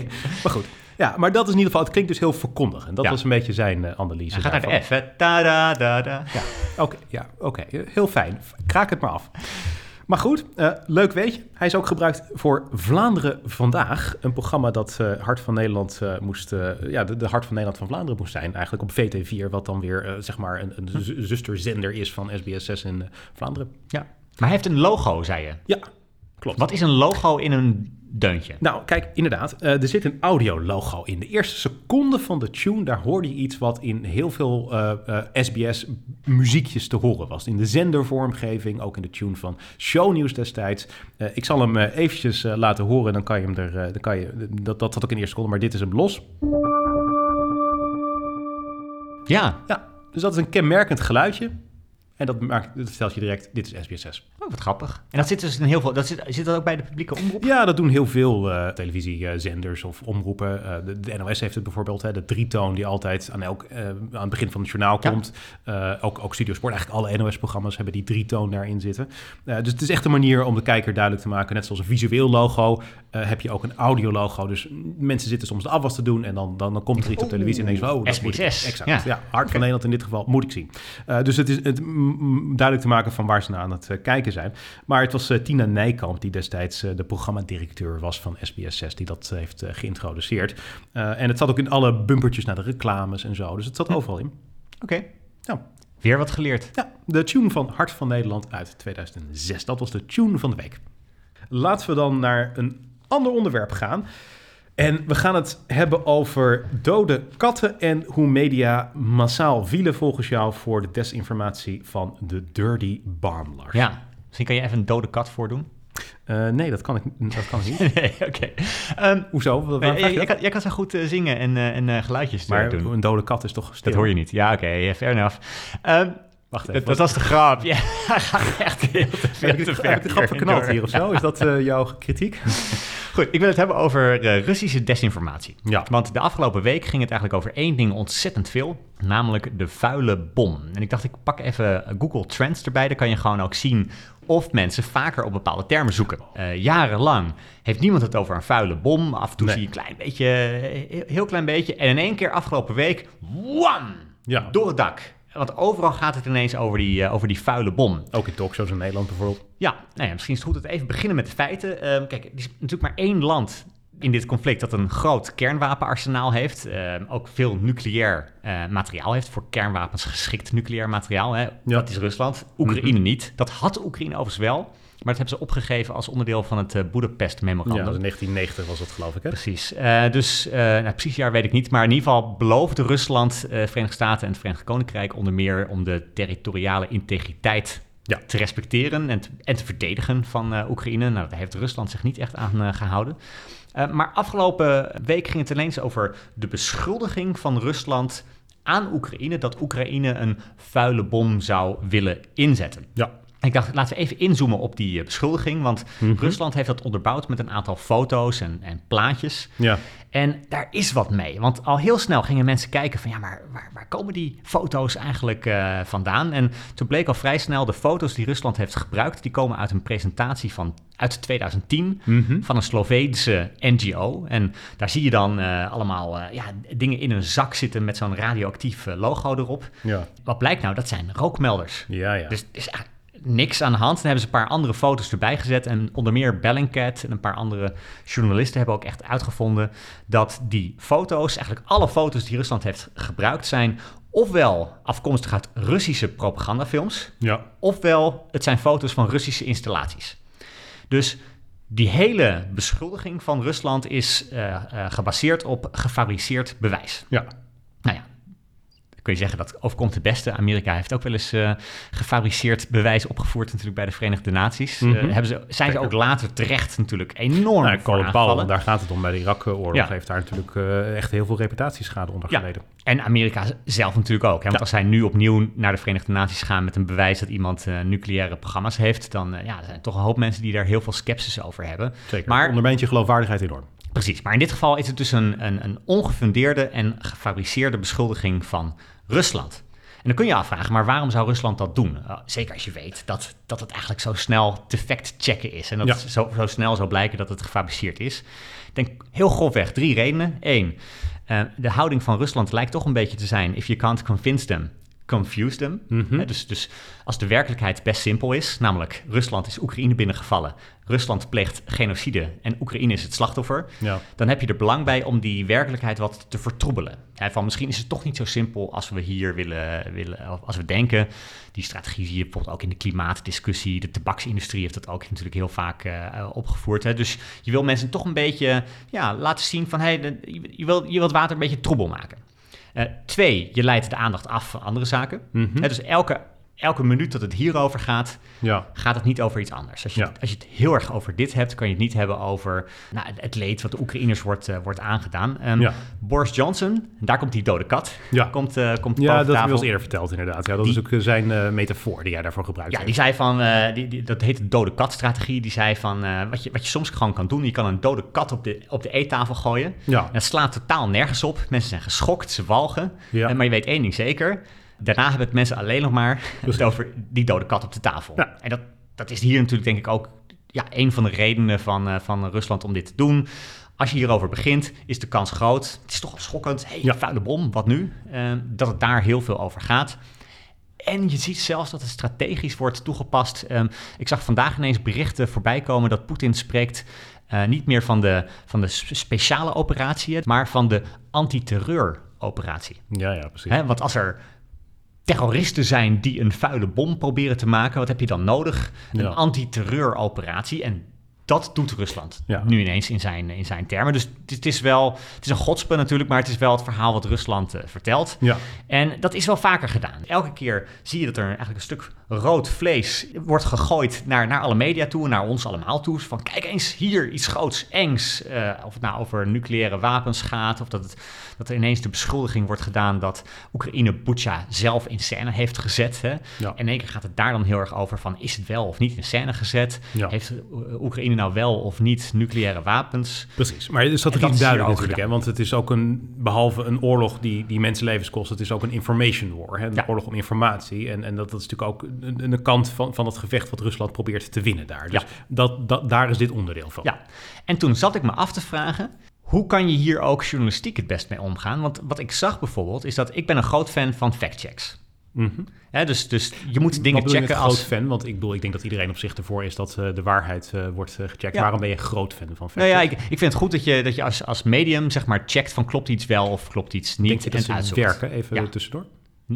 maar goed. Ja, maar dat is in ieder geval, het klinkt dus heel verkondigend. Dat was een beetje zijn uh, analyse. Hij gaat naar de F, hè? Da, da, da, da. Ja, oké, ja, oké. Heel fijn. Kraak het maar af. Maar goed, uh, leuk weet je. Hij is ook gebruikt voor Vlaanderen Vandaag. Een programma dat uh, Hart van Nederland uh, moest... ja, de, de, Hart van Nederland van Vlaanderen moest zijn. Eigenlijk op VT4, wat dan weer zeg maar een, een hm. zusterzender is van SBS6 in Vlaanderen. Ja, maar hij heeft een logo, zei je? Ja, klopt. Wat is een logo in een deuntje. Nou, kijk, inderdaad, uh, er zit een audio-logo in. De eerste seconde van de tune, daar hoorde je iets wat in heel veel uh, uh, SBS-muziekjes te horen was. In de zendervormgeving, ook in de tune van Shownieuws destijds. ik zal hem eventjes laten horen, dan kan je hem er... dan kan je, dat, dat zat ook in de eerste seconde, maar dit is hem los. Ja. Ja, dus dat is een kenmerkend geluidje. En dat, maakt, dat vertelt je direct, dit is SBS6. Oh, wat grappig. En dat zit dus in heel veel. Dat zit, zit dat ook bij de publieke omroep? Ja, dat doen heel veel uh, televisiezenders of omroepen. Uh, de, de, NOS heeft het bijvoorbeeld, hè, de drietoon die altijd aan, elk, uh, aan het begin van het journaal komt. ook, ook Studio Sport, eigenlijk alle NOS-programma's hebben die drietoon daarin zitten. dus het is echt een manier om de kijker duidelijk te maken. Net zoals een visueel logo heb je ook een audio-logo. Dus mensen zitten soms de afwas te doen en dan, dan, dan komt er iets op televisie en denken ze, oh, dat SBS. Exact. Ja, ja Hart van Nederland in dit geval moet ik zien. dus het is het, duidelijk te maken van waar ze naar aan het kijken zijn. Maar het was uh, Tina Nijkamp, die destijds uh, de programmadirecteur was van SBS6, die dat heeft uh, geïntroduceerd. en het zat ook in alle bumpertjes naar de reclames en zo. Dus het zat overal in. Oké. Okay. Ja. Weer wat geleerd. Ja, de tune van Hart van Nederland uit 2006. Dat was de tune van de week. Laten we dan naar een ander onderwerp gaan. En we gaan het hebben over dode katten en hoe media massaal vielen volgens jou voor de desinformatie van de Dirty Barmlars. Ja, Misschien kan je even een dode kat voordoen. Uh, nee, dat kan ik, dat kan ik niet. nee, oké. Um, Hoezo? jij, jij, kan, jij, kan, zo goed uh, zingen en, uh, en geluidjes maar doen. Maar een dode kat is toch stil? Dat hoor je niet. Ja, oké. Okay, fair enough. Um, Wacht even. Dat, was de grap. Ja, gaat echt heel te ver. Heb ik de grap verknald hier of zo? Is dat jouw kritiek? Goed, ik wil het hebben over Russische desinformatie. Ja. Want de afgelopen week ging het eigenlijk over één ding ontzettend veel namelijk de vuile bom. En ik dacht, ik pak even Google Trends erbij. Dan kan je gewoon ook zien of mensen vaker op bepaalde termen zoeken. Uh, jarenlang heeft niemand het over een vuile bom. Af en toe zie je een klein beetje, heel klein beetje. En in één keer afgelopen week, wam, ja. door het dak. Want overal gaat het ineens over die, uh, over die vuile bom. Ook in talkshows in Nederland bijvoorbeeld. Ja, nou ja, misschien is het goed dat we even beginnen met de feiten. Uh, kijk, er is natuurlijk maar één land in dit conflict dat een groot kernwapenarsenaal heeft. Uh, ook veel nucleair uh, materiaal heeft. Voor kernwapens geschikt nucleair materiaal. Hè. Ja. Dat is Rusland. Oekraïne mhm. niet. Dat had Oekraïne overigens wel. Maar dat hebben ze opgegeven als onderdeel van het uh, Budapest-memorandum. Ja, in 1990 was dat geloof ik, hè? Precies. Uh, dus, uh, nou, precies jaar weet ik niet. Maar in ieder geval beloofde Rusland, Verenigde Staten en het Verenigd Koninkrijk... onder meer om de territoriale integriteit ja. te respecteren en te, en te verdedigen van Oekraïne. Nou, daar heeft Rusland zich niet echt aan gehouden. Maar afgelopen week ging het ineens over de beschuldiging van Rusland aan Oekraïne dat Oekraïne een vuile bom zou willen inzetten. Ja. Ik dacht, laten we even inzoomen op die eh, beschuldiging. Want mhm. Rusland heeft dat onderbouwd met een aantal foto's en, en plaatjes. Ja. En daar is wat mee. Want al heel snel gingen mensen kijken van... ja, maar waar, waar komen die foto's eigenlijk uh, vandaan? En toen bleek al vrij snel... de foto's die Rusland heeft gebruikt... die komen uit een presentatie van uit 2010 mhm. van een Sloveense NGO. En daar zie je dan uh, allemaal uh, ja, dingen in een zak zitten... met zo'n radioactief logo erop. Ja. Wat blijkt nou? Dat zijn rookmelders. Ja, ja. Dus, dus niks aan de hand. Dan hebben ze een paar andere foto's erbij gezet. En onder meer Bellingcat en een paar andere journalisten hebben ook echt uitgevonden dat die foto's, eigenlijk alle foto's die Rusland heeft gebruikt, zijn ofwel afkomstig uit Russische propagandafilms, ja. ofwel het zijn foto's van Russische installaties. Dus Die hele beschuldiging van Rusland is uh, gebaseerd op gefabriceerd bewijs. Ja. Nou ja, kun je zeggen dat overkomt de beste. Amerika heeft ook wel eens uh, gefabriceerd bewijs opgevoerd natuurlijk bij de Verenigde Naties. Mm hebben ze, zijn ze ook later terecht natuurlijk enorm nou, voor daar gaat het om bij de Irak-oorlog. Ja. Heeft daar natuurlijk uh, echt heel veel reputatieschade onder ja. geleden. En Amerika zelf natuurlijk ook. Hè? Want als zij nu opnieuw naar de Verenigde Naties gaan met een bewijs dat iemand nucleaire programma's heeft, dan ja, er zijn toch een hoop mensen die daar heel veel sceptisch over hebben. Zeker. Maar ondermijnt je geloofwaardigheid enorm. Precies, maar in dit geval is het dus een, een, een ongefundeerde en gefabriceerde beschuldiging van Rusland. En dan kun je afvragen, maar waarom zou Rusland dat doen? Uh, zeker als je weet dat, dat het eigenlijk zo snel te fact-checken is. En dat het zo, zo snel zou blijken dat het gefabriceerd is. Ik denk heel grofweg drie redenen. Eén, uh, de houding van Rusland lijkt toch een beetje te zijn... if you can't convince them, confuse them. Mhm. dus, dus als de werkelijkheid best simpel is, namelijk Rusland is Oekraïne binnengevallen, Rusland pleegt genocide en Oekraïne is het slachtoffer, ja. dan heb je er belang bij om die werkelijkheid wat te vertroebelen. van misschien is het toch niet zo simpel als we hier willen, willen als we denken. Die strategie zie je bijvoorbeeld ook in de klimaatdiscussie. De tabaksindustrie heeft dat ook natuurlijk heel vaak uh, opgevoerd. Hè. Dus je wil mensen toch een beetje ja, laten zien van hey, je, wil, je wilt water een beetje troebel maken. Uh, twee, je leidt de aandacht af van andere zaken. Mm dus elke elke minuut dat het hierover gaat, ja. gaat het niet over iets anders. Als je, als je het heel erg over dit hebt, kan je het niet hebben over nou, het leed wat de Oekraïners wordt, uh, wordt aangedaan. Um, Boris Johnson, daar komt die dode kat. Ja, komt, uh, komt ja dat heb je eerder verteld inderdaad. Ja, dat is ook eh, zijn metafoor die jij daarvoor gebruikt. Ja, die zei van, die, die, dat heet de dode kat strategie. Die zei van, wat, je, wat je soms gewoon kan doen, je kan een dode kat op de, op de eettafel gooien. Ja. En dat slaat totaal nergens op. Mensen zijn geschokt, ze walgen. Ja. maar je weet één ding zeker, Daarna hebben het mensen alleen nog maar het over die dode kat op de tafel. En dat, dat is hier natuurlijk denk ik ook ja, een van de redenen van, uh, van Rusland om dit te doen. Als je hierover begint, is de kans groot. Het is toch schokkend. Hey, ja. vuile bom, wat nu? Uh, dat het daar heel veel over gaat. En je ziet zelfs dat het strategisch wordt toegepast. Um, ik zag vandaag ineens berichten voorbij komen dat Poetin spreekt uh, niet meer van de, van de speciale operatie, maar van de antiterreuroperatie. Ja, ja, precies. He, want als er terroristen zijn die een vuile bom proberen te maken. Wat heb je dan nodig? Een antiterreuroperatie. En dat doet Rusland nu ineens in zijn, in zijn termen. Dus het, is wel, het is een godspel natuurlijk, maar het is wel het verhaal wat Rusland uh, vertelt. Ja. En dat is wel vaker gedaan. Elke keer zie je dat er eigenlijk een stuk rood vlees wordt gegooid naar, naar alle media toe, naar ons allemaal toe. Van kijk eens hier, iets groots, engs. Uh, of het nou over nucleaire wapens gaat, of dat, het, dat er ineens de beschuldiging wordt gedaan dat Oekraïne Bucha zelf in scène heeft gezet. Hè? En in één keer gaat het daar dan heel erg over van is het wel of niet in scène gezet? Heeft Oekraïne nou wel of niet nucleaire wapens? Precies, maar is dat is duidelijk natuurlijk, hè? want het is ook een, behalve een oorlog die, die mensenlevens kost, het is ook een information war, hè? een oorlog om informatie. En, en dat, dat is natuurlijk ook een, een kant van, van het gevecht wat Rusland probeert te winnen daar. Dus dat, dat, daar is dit onderdeel van. Ja, en toen zat ik me af te vragen, hoe kan je hier ook journalistiek het best mee omgaan? Want wat ik zag bijvoorbeeld, is dat ik ben een groot fan van factchecks. Mm dus, dus je moet dingen checken je als... groot fan? Want ik bedoel, ik denk dat iedereen op zich ervoor is dat uh, de waarheid uh, wordt uh, gecheckt. Waarom ben je groot fan van Nou ja, ik, ik vind het goed dat je, dat je als, als medium zeg maar checkt van klopt iets wel of klopt iets niet. Denk je dat en ze werken, even ja. tussendoor?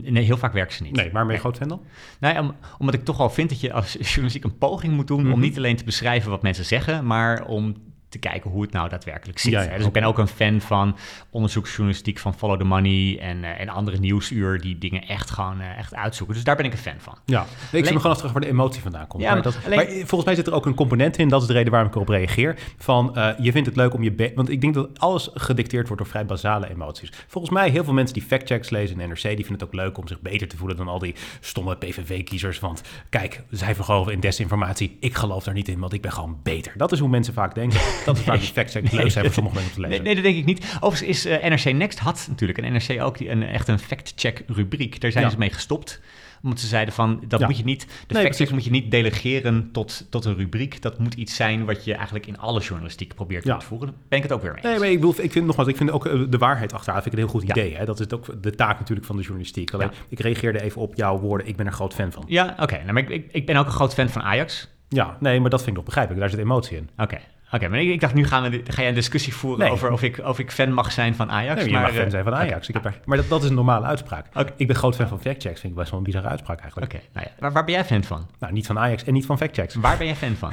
Nee, heel vaak werken ze niet. Nee, waar ben je groot dan? Nee, om, omdat ik toch wel vind dat je als journalistiek een poging moet doen... om mhm. niet alleen te beschrijven wat mensen zeggen... maar om te kijken hoe het nou daadwerkelijk zit. Ja, dus ik ben ook een fan van onderzoeksjournalistiek van Follow the Money en, uh, en andere nieuwsuur die dingen echt gewoon uh, echt uitzoeken. Dus daar ben ik een fan van. Ja, ik alleen... zie me gewoon terug waar de emotie vandaan komt. Ja, maar, dat, alleen... maar, volgens mij zit er ook een component in, dat is de reden waarom ik erop reageer, van uh, je vindt het leuk om je... Want ik denk dat alles gedicteerd wordt door vrij basale emoties. Volgens mij heel veel mensen die factchecks lezen in NRC, die vinden het ook leuk om zich beter te voelen dan al die stomme PVV-kiezers. Want kijk, zij vergeloven in desinformatie. Ik geloof daar niet in, want ik ben gewoon beter. Dat is hoe mensen vaak denken. Dat is vaak die facts leuk zijn voor sommige mensen te lezen. Nee, dat denk ik niet. Overigens is uh, eh, NRC Next had natuurlijk en NRC ook die, een, echt een fact-check rubriek. Daar zijn ze mee gestopt omdat ze zeiden van, dat moet je niet, de nee, factchecks moet je niet delegeren tot, tot een rubriek. Dat moet iets zijn wat je eigenlijk in alle journalistiek probeert ja. te voeren. Ben ik het ook weer mee Nee, maar ik, bedoel, ik vind nogmaals, ik vind ook eh, de waarheid achteraan vind ik een heel goed idee. Hè? Dat is ook de taak natuurlijk van de journalistiek. Alleen, ik reageerde even op jouw woorden, ik ben er groot fan van. Ja, oké. Nou, maar ik, ik, ik ben ook een groot fan van Ajax. Ja, nee, maar dat vind ik nog begrijpelijk. Daar zit emotie in. Oké. Oké, maar ik, dacht nu gaan we, ga jij een discussie voeren over of ik, of ik fan mag zijn van Ajax. Nee, je maar, mag fan zijn van Ajax. Ik heb maar dat, dat is een normale uitspraak. Ik ben groot fan van factchecks. Vind ik best wel een bizarre uitspraak eigenlijk. Oké, nou ja. waar, waar ben jij fan van? Nou, niet van Ajax en niet van factchecks. Waar ben jij fan van?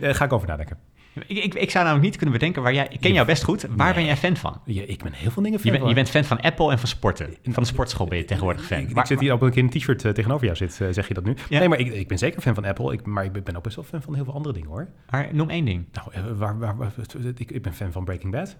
Ga ik over nadenken. Ik, ik, ik, zou namelijk niet kunnen bedenken waar jij. Ik ken jou best goed. Waar ben jij fan van? Ja, ik ben heel veel dingen fan je, ben, van. je bent fan van Apple en van sporten. Van de sportschool ben je tegenwoordig fan. Ik, ik zit hier op een keer een t-shirt uh, tegenover jou zit, uh, zeg je dat nu? Ja. Nee, maar ik, ik ben zeker fan van Apple. Ik, maar ik ben ook best wel fan van heel veel andere dingen hoor. Maar noem één ding. Nou, waar, waar, waar, ik, ik ben fan van Breaking Bad.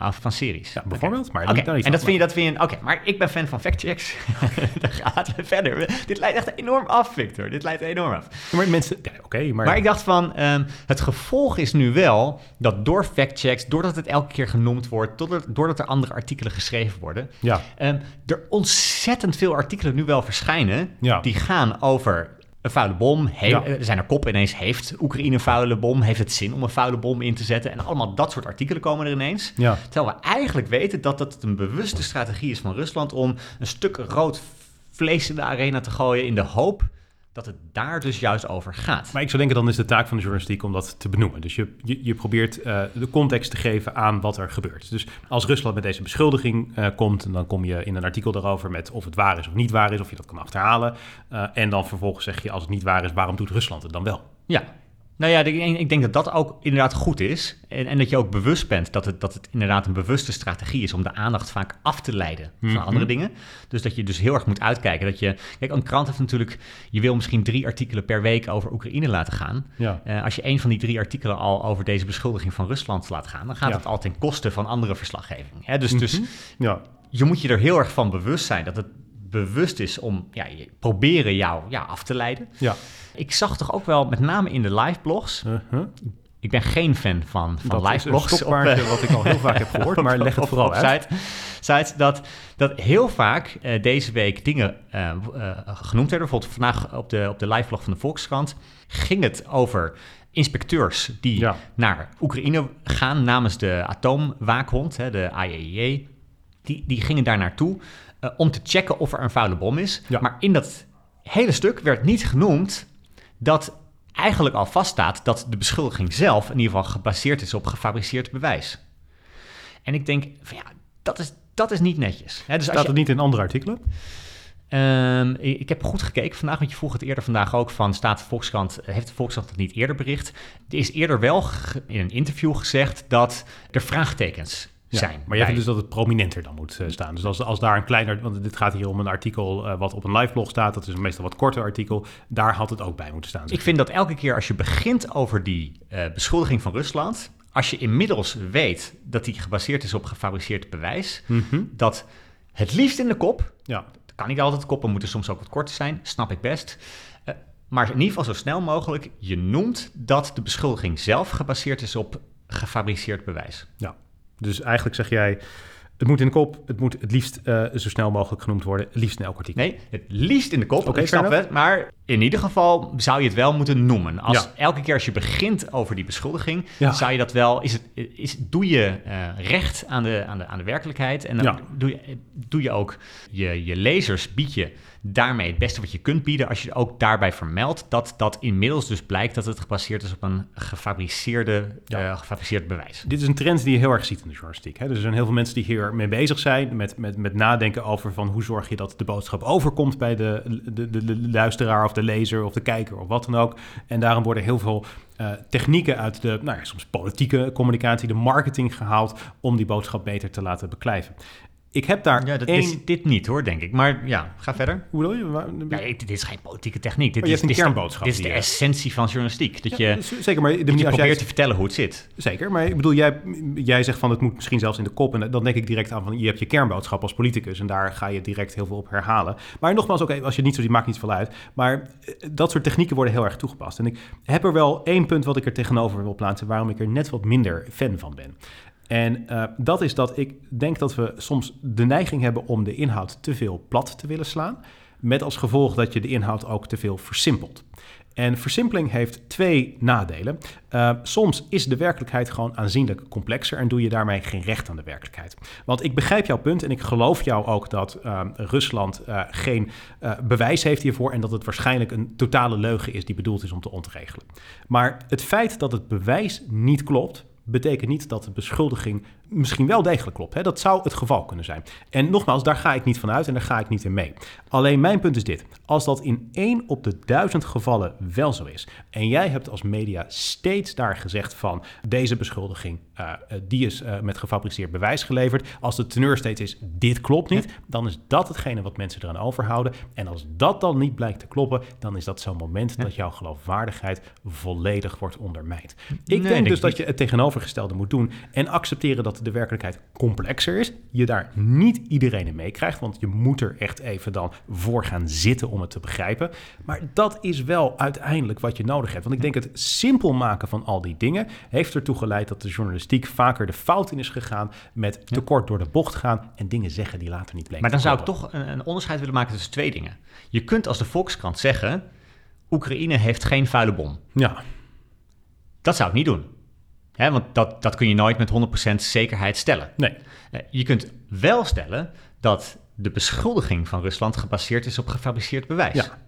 Ah, van series. Ja, bijvoorbeeld. Okay. Maar okay. en dat vind je, dat vind je... Oké, maar ik ben fan van factchecks. Dan gaat we verder. Dit leidt echt enorm af, Victor. Dit leidt enorm af. maar mensen... Ja, Oké, maar... Maar ik dacht van... Um, het gevolg is nu wel dat door factchecks... doordat het elke keer genoemd wordt... doordat, doordat er andere artikelen geschreven worden... Ja. Um, er ontzettend veel artikelen nu wel verschijnen... Ja. die gaan over een vuile bom. He ja. Er zijn er kop ineens. Heeft Oekraïne een vuile bom? Heeft het zin om een vuile bom in te zetten? En allemaal dat soort artikelen komen er ineens. Ja. Terwijl we eigenlijk weten dat het een bewuste strategie is van Rusland om een stuk rood vlees in de arena te gooien in de hoop dat het daar dus juist over gaat. Maar ik zou denken, dan is de taak van de journalistiek om dat te benoemen. Dus je, je, je probeert uh, de context te geven aan wat er gebeurt. Dus als Rusland met deze beschuldiging uh, komt, dan kom je in een artikel daarover met of het waar is of niet waar is, of je dat kan achterhalen. Uh, en dan vervolgens zeg je, als het niet waar is, waarom doet Rusland het dan wel? Ja, nou ja, ik denk dat dat ook inderdaad goed is. En, en, dat je ook bewust bent dat het, dat het inderdaad een bewuste strategie is om de aandacht vaak af te leiden van Mhm. andere dingen. Dus dat je dus heel erg moet uitkijken. Dat je, kijk, een krant heeft natuurlijk, je wil misschien drie artikelen per week over Oekraïne laten gaan. Ja. Uh, als je een van die drie artikelen al over deze beschuldiging van Rusland laat gaan, dan gaat Ja. het al ten koste van andere verslaggeving. Hè? Dus, Mhm. dus Ja. je moet je er heel erg van bewust zijn dat het bewust is om ja, je, proberen jou ja, af te leiden. Ja. Ik zag toch ook wel, met name in de live blogs, Uh-huh. ik ben geen fan van, van Dat live blogs. stokpaardje wat ik al heel vaak heb gehoord, maar leg het op- vooral op uit. Site, sites dat, dat heel vaak eh, deze week dingen eh, eh, genoemd werden. Bijvoorbeeld vandaag op de, op de live blog van de Volkskrant ging het over inspecteurs die Ja. naar Oekraïne gaan namens de atoomwaakhond, hè, de IAEA. Die, die gingen daar naartoe om te checken of er een vuile bom is. Ja. Maar in dat hele stuk werd niet genoemd dat eigenlijk al vaststaat dat de beschuldiging zelf in ieder geval gebaseerd is op gefabriceerd bewijs. En ik denk, van ja, dat is, dat is niet netjes. Hè, dus Staat je, het niet in andere artikelen? Ehm, ik heb goed gekeken vandaag, want je vroeg het eerder vandaag ook van staat de Volkskrant, heeft de Volkskrant het niet eerder bericht? Er is eerder wel in een interview gezegd dat er vraagtekens Ja, zijn. Maar jij bij- vindt dus dat het prominenter dan moet eh, staan. Dus als, als daar een kleiner, want dit gaat hier om een artikel eh, wat op een live blog staat, dat is een meestal wat korter artikel, daar had het ook bij moeten staan. Ik vind dat elke keer als je begint over die eh, beschuldiging van Rusland, als je inmiddels weet dat die gebaseerd is op gefabriceerd bewijs, Mhm. dat het liefst in de kop, Ja, dat kan niet altijd, koppen moeten soms ook wat korter zijn, snap ik best. Maar in ieder geval zo snel mogelijk, je noemt dat de beschuldiging zelf gebaseerd is op gefabriceerd bewijs. ja. Dus eigenlijk zeg jij, het moet in de kop, het moet het liefst eh, zo snel mogelijk genoemd worden, het liefst in elk artikel. Nee, het liefst in de kop, Oké, ik snap het. Maar in ieder geval zou je het wel moeten noemen. Als Ja. elke keer als je begint over die beschuldiging, Ja. zou je dat wel... Is het, is, doe je eh, recht aan de, aan, de, aan de werkelijkheid. En dan Ja. doe, je, doe je ook je, je lezers, bied je daarmee het beste wat je kunt bieden... als je ook daarbij vermeldt dat dat inmiddels dus blijkt... dat het gebaseerd is op een gefabriceerde, Ja. eh, gefabriceerd bewijs. Dit is een trend die je heel erg ziet in de journalistiek. Hè? Dus er zijn heel veel mensen die hier mee bezig zijn, met, met, met nadenken over van hoe zorg je dat de boodschap overkomt bij de, de, de, de luisteraar of de lezer of de kijker of wat dan ook. En daarom worden heel veel eh, technieken uit de, nou ja, soms politieke communicatie, de marketing gehaald om die boodschap beter te laten beklijven. Ik heb daar Ja, dat één... is dit niet hoor, denk ik. Maar ja, ga verder. Hoe bedoel je? Waar- ik- dit is geen politieke techniek. Dit je is, een dit is de- kernboodschap Dit is de essentie van journalistiek. Dat Ja, je, z- zeker, maar de dat manier je als jij probeert te vertellen hoe het zit. Zeker, maar ik bedoel, jij, jij zegt van het moet misschien zelfs in de kop. En dan denk ik direct aan van je hebt je kernboodschap als politicus. En daar ga je direct heel veel op herhalen. Maar nogmaals, oké, als je het niet zo ziet, maakt niet veel uit. Maar eh, dat soort technieken worden heel erg toegepast. En ik heb er wel één punt wat ik er tegenover wil plaatsen, waarom ik er net wat minder fan van ben. En eh, dat is dat ik denk dat we soms de neiging hebben om de inhoud te veel plat te willen slaan. Met als gevolg dat je de inhoud ook te veel versimpelt. En versimpeling heeft twee nadelen. Uh, soms is de werkelijkheid gewoon aanzienlijk complexer en doe je daarmee geen recht aan de werkelijkheid. Want ik begrijp jouw punt en ik geloof jou ook dat uh, Rusland geen bewijs heeft hiervoor en dat het waarschijnlijk een totale leugen is die bedoeld is om te ontregelen. Maar het feit dat het bewijs niet klopt, betekent niet dat de beschuldiging misschien wel degelijk klopt. Hè? Dat zou het geval kunnen zijn. En nogmaals, daar ga ik niet van uit en daar ga ik niet in mee. Alleen mijn punt is dit. Als dat in één op de duizend gevallen wel zo is... en jij hebt als media steeds daar gezegd van... deze beschuldiging, uh, die is uh, met gefabriceerd bewijs geleverd... als de teneur steeds is, dit klopt niet... dan is dat hetgene wat mensen eraan overhouden. En als dat dan niet blijkt te kloppen... dan is dat zo'n moment dat jouw geloofwaardigheid volledig wordt ondermijnd. Ik nee, denk dus dat je het tegenovergestelde moet doen... en accepteren dat de werkelijkheid complexer is. Je daar niet iedereen in meekrijgt, want je moet er echt even dan voor gaan zitten om het te begrijpen. Maar dat is wel uiteindelijk wat je nodig hebt. Want ik denk het simpel maken van al die dingen heeft ertoe geleid dat de journalistiek vaker de fout in is gegaan met tekort door de bocht gaan en dingen zeggen die later niet bleken. Maar dan zou ik toch een, een onderscheid willen maken tussen twee dingen. Je kunt als de Volkskrant zeggen: Oekraïne heeft geen vuile bom. Ja. Dat zou ik niet doen. Hè, want dat, dat kun je nooit met 100% zekerheid stellen. Nee. Eh, je kunt wel stellen dat de beschuldiging van Rusland gebaseerd is op gefabriceerd bewijs. Ja.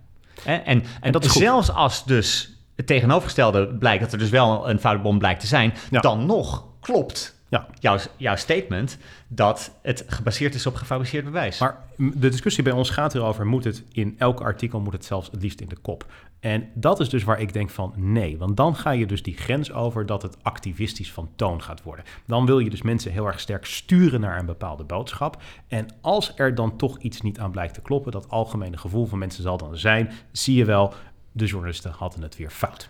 En, en, en dat zelfs als dus het tegenovergestelde blijkt, dat er dus wel een foute bom blijkt te zijn, ja. dan nog klopt ja. jouw, jouw statement dat het gebaseerd is op gefabriceerd bewijs. Maar de discussie bij ons gaat erover, moet het in elk artikel, moet het zelfs het liefst in de kop. En dat is dus waar ik denk van nee, want dan ga je dus die grens over dat het activistisch van toon gaat worden. Dan wil je dus mensen heel erg sterk sturen naar een bepaalde boodschap. En als er dan toch iets niet aan blijkt te kloppen, dat algemene gevoel van mensen zal dan zijn, zie je wel, de journalisten hadden het weer fout.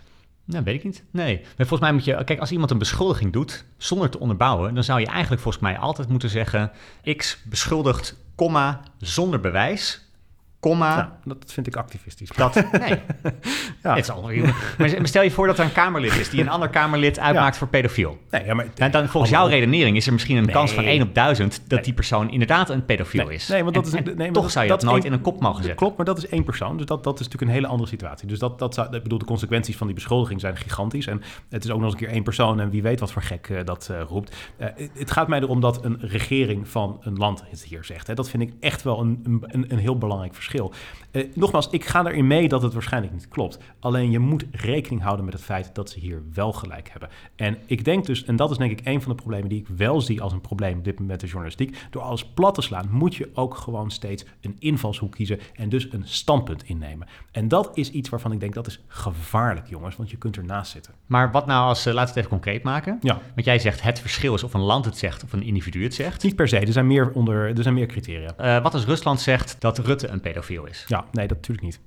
Nou, weet ik niet. Nee. Maar volgens mij moet je... Kijk, als iemand een beschuldiging doet zonder te onderbouwen... dan zou je eigenlijk volgens mij altijd moeten zeggen... X beschuldigt, komma, zonder bewijs komma. Dat vind ik activistisch. Dat, nee. ja. Het is al, maar stel je voor dat er een Kamerlid is die een ander Kamerlid uitmaakt voor pedofiel. Nee, ja, maar, en dan, volgens jouw redenering is er misschien een kans van 1 op 1000 dat die persoon inderdaad een pedofiel is. Nee, want dat is, nee, maar toch dat, zou je dat, nooit in een kop mogen zetten. Klopt, maar dat is één persoon. Dus dat, dat is natuurlijk een hele andere situatie. Dus dat, dat zou, ik bedoel, de consequenties van die beschuldiging zijn gigantisch. En het is ook nog eens een keer één persoon en wie weet wat voor gek uh, dat uh, roept. Uh, het gaat mij erom dat een regering van een land het hier zegt. Hè. Dat vind ik echt wel een, een, een heel belangrijk verschil. Uh, nogmaals, ik ga erin mee dat het waarschijnlijk niet klopt. Alleen je moet rekening houden met het feit dat ze hier wel gelijk hebben. En ik denk dus, en dat is denk ik een van de problemen die ik wel zie als een probleem op dit moment met de journalistiek. Door alles plat te slaan, moet je ook gewoon steeds een invalshoek kiezen en dus een standpunt innemen. En dat is iets waarvan ik denk dat is gevaarlijk, jongens, want je kunt ernaast zitten. Maar wat nou als, uh, laten we het even concreet maken. Ja. Want jij zegt het verschil is of een land het zegt of een individu het zegt. Niet per se, er zijn meer, onder, er zijn meer criteria. Uh, wat als Rusland zegt dat Rutte een pedofiel Ja, nee, dat natuurlijk niet.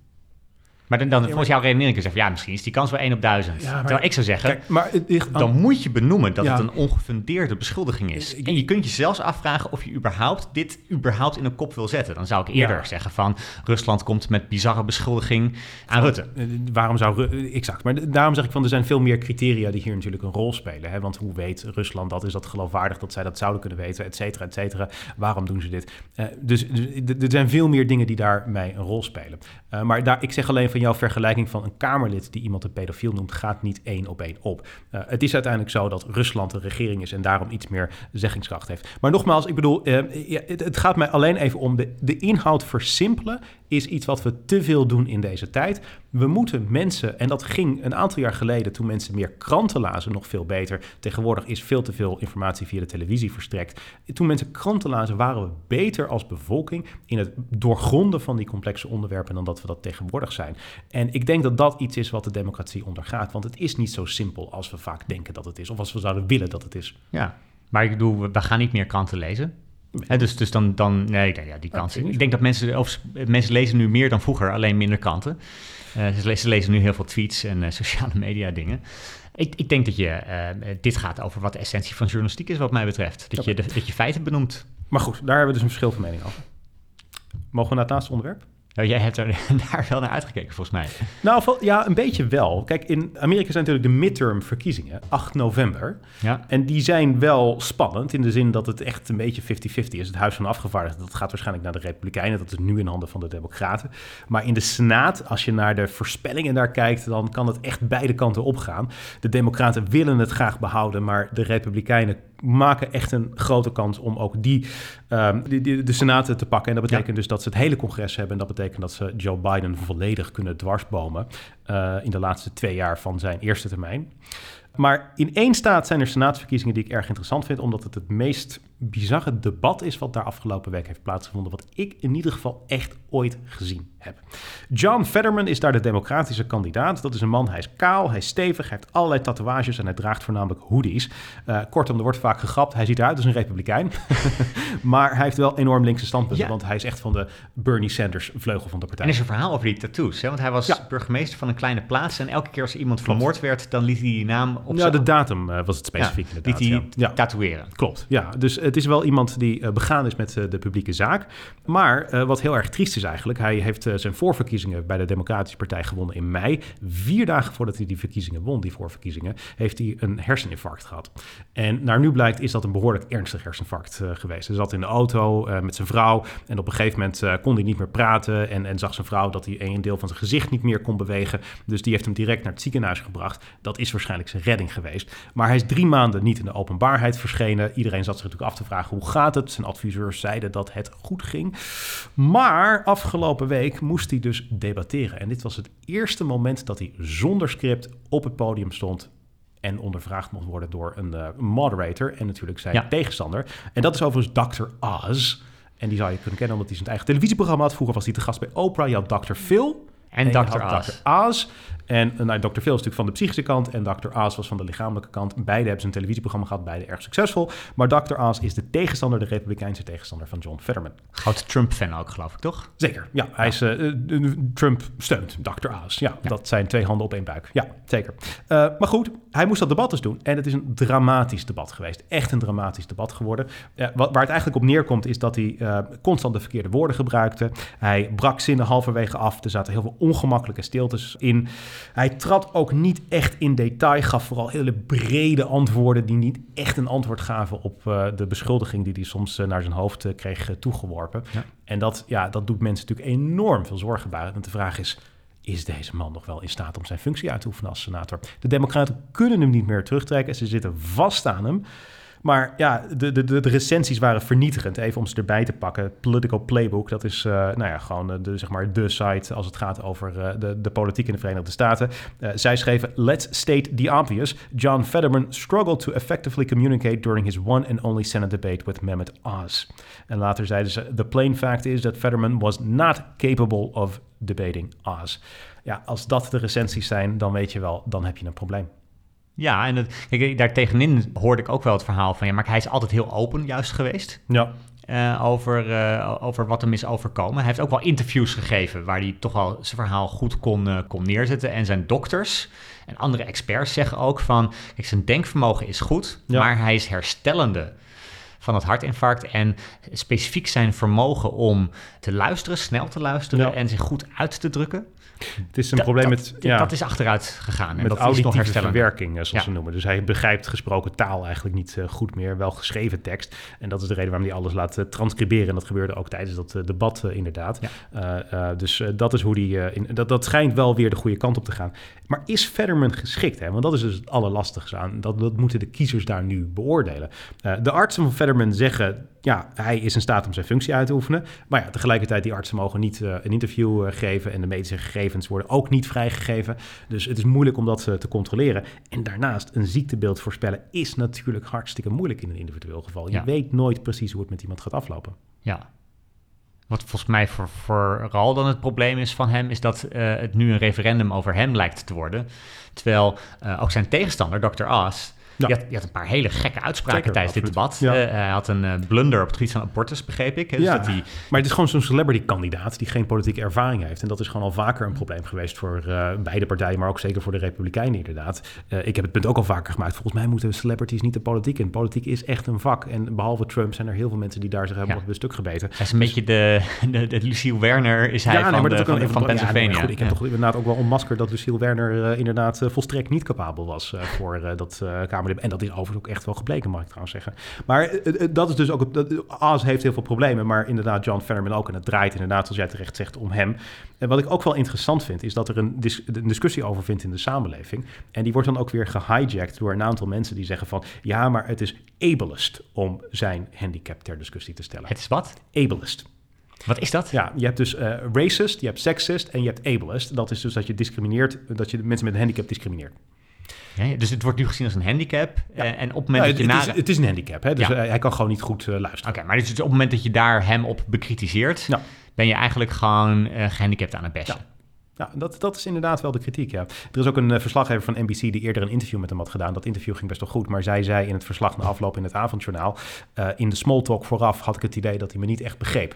Maar dan, dan volgens jouw redenering kun je zeggen, ja, misschien is die kans wel 1 op 1000. Ja, maar, Terwijl ik zou zeggen, kijk, maar, dan moet je benoemen dat het een ongefundeerde beschuldiging is. en je kunt je zelfs afvragen of je überhaupt dit überhaupt in een kop wil zetten. Dan zou ik eerder zeggen van, Rusland komt met bizarre beschuldiging aan Rutte. Eh, waarom zou, exact, maar daarom zeg ik van, er zijn veel meer criteria die hier natuurlijk een rol spelen. Hè? Want hoe weet Rusland dat? Is dat geloofwaardig dat zij dat zouden kunnen weten, et cetera, et cetera. Waarom doen ze dit? Uh, dus, dus er zijn veel meer dingen die daarmee een rol spelen. Uh, maar daar, ik zeg alleen van, jouw vergelijking van een Kamerlid die iemand een pedofiel noemt, gaat niet één op één op. Uh, het is uiteindelijk zo dat Rusland een regering is en daarom iets meer zeggingskracht heeft. Maar nogmaals, ik bedoel, uh, ja, het, het, gaat mij alleen even om de, de inhoud versimpelen is iets wat we te veel doen in deze tijd. We moeten mensen, en dat ging een aantal jaar geleden toen mensen meer kranten lazen, nog veel beter. Tegenwoordig is veel te veel informatie via de televisie verstrekt. Toen mensen kranten lazen, waren we beter als bevolking in het doorgronden van die complexe onderwerpen dan dat we dat tegenwoordig zijn. En ik denk dat dat iets is wat de democratie ondergaat, want het is niet zo simpel als we vaak denken dat het is, of als we zouden willen dat het is. Ja, maar ik bedoel, we gaan niet meer kranten lezen dus, dus dan, dan nee, ja, die kans. ik denk dat mensen, of mensen lezen nu meer dan vroeger, alleen minder kranten. Uh, ze, lezen, ze, lezen, nu heel veel tweets en uh, sociale media dingen. Ik, ik denk dat je, uh, dit gaat over wat de essentie van journalistiek is, wat mij betreft. Dat, je, de, dat je feiten benoemt. Maar goed, daar hebben we dus een verschil van mening over. Mogen we naar het laatste onderwerp? Nou, jij hebt er daar wel naar uitgekeken, volgens mij. Nou, ja, een beetje wel. Kijk, in Amerika zijn natuurlijk de midterm verkiezingen, 8 november. Ja. En die zijn wel spannend in de zin dat het echt een beetje 50-50 is. Het Huis van Afgevaardigden, dat gaat waarschijnlijk naar de Republikeinen. Dat is nu in handen van de Democraten. Maar in de Senaat, als je naar de voorspellingen daar kijkt, dan kan het echt beide kanten opgaan. De Democraten willen het graag behouden, maar de Republikeinen maken echt een grote kans om ook die, um, die, de Senaten te pakken. En dat betekent dus dat ze het hele congres hebben. En dat betekent dat ze Joe Biden volledig kunnen dwarsbomen uh, in de laatste twee jaar van zijn eerste termijn. Maar in één staat zijn er senaatsverkiezingen die ik erg interessant vind, omdat het het meest bizarre debat is wat daar afgelopen week heeft plaatsgevonden, wat ik in ieder geval echt ooit gezien heb. John Fetterman is daar de democratische kandidaat. Dat is een man, hij is kaal, hij is stevig, hij heeft allerlei tatoeages en hij draagt voornamelijk hoodies. Uh, kortom, er wordt vaak gegrapt, hij ziet eruit als een republikein. maar hij heeft wel enorm linkse standpunten, want hij is echt van de Bernie Sanders vleugel van de partij. En er is een verhaal over die tattoos, hè? want hij was burgemeester van een kleine plaats en elke keer als iemand vermoord werd, dan liet hij die naam op Ja, de datum uh, was het specifiek ja. Liet hij tatoeëren. Klopt, ja. Dus het is wel iemand die uh, begaan is met de publieke zaak. Maar wat heel erg triest is eigenlijk, hij heeft zijn voorverkiezingen bij de Democratische Partij gewonnen in mei. Vier dagen voordat hij die verkiezingen won, die voorverkiezingen, heeft hij een herseninfarct gehad. En naar nu blijkt is dat een behoorlijk ernstig herseninfarct geweest. Hij zat in de auto met zijn vrouw en op een gegeven moment kon hij niet meer praten en, en zag zijn vrouw dat hij een deel van zijn gezicht niet meer kon bewegen. Dus die heeft hem direct naar het ziekenhuis gebracht. Dat is waarschijnlijk zijn redding geweest. Maar hij is drie maanden niet in de openbaarheid verschenen. Iedereen zat zich natuurlijk af te vragen hoe gaat het. Zijn adviseurs zeiden dat het goed ging. Maar afgelopen week moest hij dus debatteren. En dit was het eerste moment dat hij zonder script op het podium stond en ondervraagd mocht worden door een uh, moderator en natuurlijk zijn tegenstander. En dat is overigens Dr. Oz. En die zou je kunnen kennen omdat hij zijn eigen televisieprogramma had. Vroeger was hij te gast bij Oprah. Je had Dr. Phil. En, en Dr. Oz. Dr. Oz. En uh, nou, Dr. Phil is natuurlijk van de psychische kant en Dr. Oz was van de lichamelijke kant. Beide hebben ze een televisieprogramma gehad, beide erg succesvol. Maar Dr. Oz is de tegenstander, de republikeinse tegenstander van John Fetterman. Groot Trump-fan ook, geloof ik, toch? Zeker, ja. Hij is, uh, Trump steunt Dr. Oz. Ja, dat zijn twee handen op één buik. Ja, zeker. Uh, maar goed, hij moest dat debat dus doen. En het is een dramatisch debat geweest. Echt een dramatisch debat geworden. Wat, waar het eigenlijk op neerkomt is dat hij constant de verkeerde woorden gebruikte. Hij brak zinnen halverwege af. Er zaten heel veel ongemakkelijke stiltes in. Hij trad ook niet echt in detail, gaf vooral hele brede antwoorden die niet echt een antwoord gaven op uh, de beschuldiging die hij soms uh, naar zijn hoofd uh, kreeg toegeworpen. Ja. En dat, ja, dat doet mensen natuurlijk enorm veel zorgen baren. Want de vraag is, is deze man nog wel in staat om zijn functie uit te oefenen als senator? De Democraten kunnen hem niet meer terugtrekken. Ze zitten vast aan hem. Maar ja, de, de, de, recensies waren vernietigend. Even om ze erbij te pakken. Political Playbook, dat is uh, nou ja, gewoon de, zeg maar de site als het gaat over uh, de, de politiek in de Verenigde Staten. Uh, zij schreven, let's state the obvious. John Fetterman struggled to effectively communicate during his one and only Senate debate with Mehmet Oz. En later zeiden ze, the plain fact is that Fetterman was not capable of debating Oz. Ja, als dat de recensies zijn, dan weet je wel, dan heb je een probleem. Ja, en het, kijk, daar tegenin hoorde ik ook wel het verhaal van... ja, maar hij is altijd heel open juist geweest. Ja. Uh, over, uh, over wat hem is overkomen. Hij heeft ook wel interviews gegeven... waar hij toch wel zijn verhaal goed kon, uh, kon neerzetten. En zijn dokters en andere experts zeggen ook van... Kijk, zijn denkvermogen is goed, ja. maar hij is herstellende van het hartinfarct. En specifiek zijn vermogen om te luisteren, snel te luisteren... Ja. en zich goed uit te drukken... Het is een probleem met... Ja, dat is achteruit gegaan. En met dat auditieve is nog verwerking, zoals ja. ze noemen. Dus hij begrijpt gesproken taal eigenlijk niet uh, goed meer. Wel geschreven tekst. En dat is de reden waarom hij alles laat uh, transcriberen. En dat gebeurde ook tijdens dat uh, debat inderdaad. Ja. dus dat is hoe die... In, dat, dat schijnt wel weer de goede kant op te gaan. Maar is Fetterman geschikt? Hè? Want dat is dus het allerlastigste aan. Dat, dat moeten de kiezers daar nu beoordelen. de artsen van Fetterman zeggen ja, hij is in staat om zijn functie uit te oefenen. Maar ja, tegelijkertijd, die artsen mogen niet uh, een interview uh, geven en de medische gegevens worden ook niet vrijgegeven. Dus het is moeilijk om dat uh, te controleren. En daarnaast, een ziektebeeld voorspellen is natuurlijk hartstikke moeilijk in een individueel geval. Je ja. weet nooit precies hoe het met iemand gaat aflopen. Ja. Wat volgens mij voor, vooral dan het probleem is van hem, is dat het nu een referendum over hem lijkt te worden. Terwijl ook zijn tegenstander, Dr. Je, had, een paar hele gekke uitspraken tijdens dit debat. hij had een blunder op het gebied van abortus, begreep ik. Dus dat hij... Maar het is gewoon zo'n celebrity-kandidaat die geen politieke ervaring heeft. En dat is gewoon al vaker een probleem geweest voor beide partijen, maar ook zeker voor de Republikeinen inderdaad. ik heb het punt ook al vaker gemaakt. Volgens mij moeten celebrities niet de politiek in. Politiek is echt een vak. En behalve Trump zijn er heel veel mensen die daar zich hebben op een stuk gebeten. Hij is een beetje de, de, de Lucille Werner is hij ja, van, de, van, van, Pennsylvania. goed, ik heb toch inderdaad ook wel onmaskerd dat Lucille Werner inderdaad volstrekt niet capabel was voor dat En dat is overigens ook echt wel gebleken, mag ik trouwens zeggen. Maar dat is dus ook... As heeft heel veel problemen, maar inderdaad John Fetterman ook. En het draait inderdaad, zoals jij terecht zegt, om hem. En wat ik ook wel interessant vind, is dat er een, dis een discussie over vindt in de samenleving. En die wordt dan ook weer gehijacked door een aantal mensen die zeggen van... ja, maar het is ableist om zijn handicap ter discussie te stellen. Het is wat? Ableist. Wat is dat? Ja, je hebt dus uh, racist, je hebt sexist en je hebt ableist. Dat is dus dat je discrimineert, dat je mensen met een handicap discrimineert. Ja, dus het wordt nu gezien als een handicap. Eh, en op het moment dat je het, is, het is een handicap, hè? dus hij kan gewoon niet goed uh, luisteren. Oké, maar dus op het moment dat je daar hem op bekritiseert, ben je eigenlijk gewoon gehandicapt aan het beste. Ja, dat, dat is inderdaad wel de kritiek, ja. Er is ook een uh, verslaggever van NBC die eerder een interview met hem had gedaan. Dat interview ging best wel goed, maar zij zei in het verslag na afloop in het avondjournaal... Uh, in de small talk vooraf had ik het idee dat hij me niet echt begreep.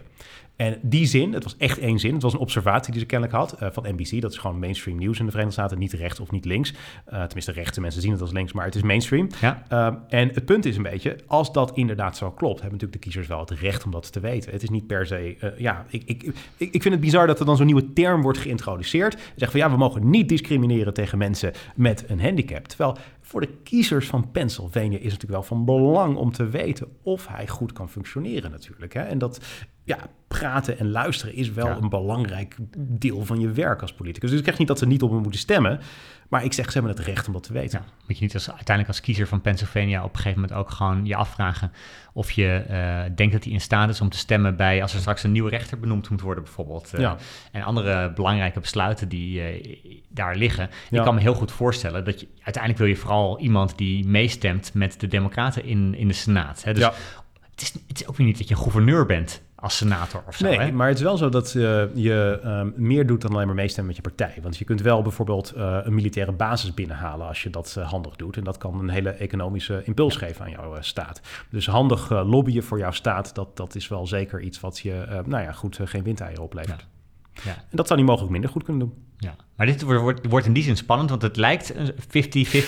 En die zin, het was echt één zin, het was een observatie die ze kennelijk had uh, van NBC. Dat is gewoon mainstream nieuws in de Verenigde Staten, niet rechts of niet links. Uh, tenminste, rechtse mensen zien het als links, maar het is mainstream. Ja. Uh, en het punt is een beetje, als dat inderdaad zo klopt, hebben natuurlijk de kiezers wel het recht om dat te weten. Het is niet per se, ja, ik, ik, ik, ik vind het bizar dat er dan zo'n nieuwe term wordt geïntroduceerd. Zeg van ja, we mogen niet discrimineren tegen mensen met een handicap. Terwijl voor de kiezers van Pennsylvania is het natuurlijk wel van belang om te weten of hij goed kan functioneren natuurlijk. Hè? En dat ja, praten en luisteren is wel een belangrijk deel van je werk als politicus. Dus ik zeg niet dat ze niet op me moeten stemmen. Maar ik zeg, ze hebben het recht om dat te weten. Ja, moet je niet als, uiteindelijk als kiezer van Pennsylvania op een gegeven moment ook gewoon je afvragen of je uh, denkt dat hij in staat is om te stemmen bij als er straks een nieuwe rechter benoemd moet worden bijvoorbeeld. Uh, ja. En andere belangrijke besluiten die uh, daar liggen. Ja. Ik kan me heel goed voorstellen dat je uiteindelijk wil je vooral iemand die meestemt met de democraten in, in de Senaat. Hè? Dus het, is, het is ook weer niet dat je gouverneur bent als senator of zo. Nee, hè? maar het is wel zo dat uh, je um, meer doet dan alleen maar meestemmen met je partij. Want je kunt wel bijvoorbeeld uh, een militaire basis binnenhalen als je dat uh, handig doet. En dat kan een hele economische impuls geven aan jouw staat. Dus handig lobbyen voor jouw staat, dat, dat is wel zeker iets wat je, nou ja, goed, geen windeieren oplevert. Ja. Ja. En dat zou niet mogelijk minder goed kunnen doen. Ja, maar dit wordt, wordt in die zin spannend, want het lijkt 50-50,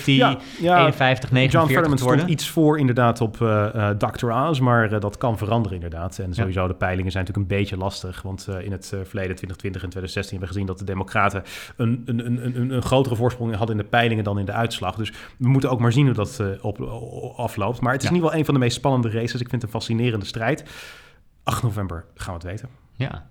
ja, ja, 51, 49 John Fetterman stond iets voor inderdaad op uh, Dr. Oz, maar uh, dat kan veranderen inderdaad. En sowieso de peilingen zijn natuurlijk een beetje lastig, want in het verleden 2020 en 2016 hebben we gezien dat de democraten een, een, een, een, een grotere voorsprong hadden in de peilingen dan in de uitslag. Dus we moeten ook maar zien hoe dat op, afloopt. Maar het is ja. in ieder geval een van de meest spannende races. Ik vind het een fascinerende strijd. 8 november gaan we het weten. Ja,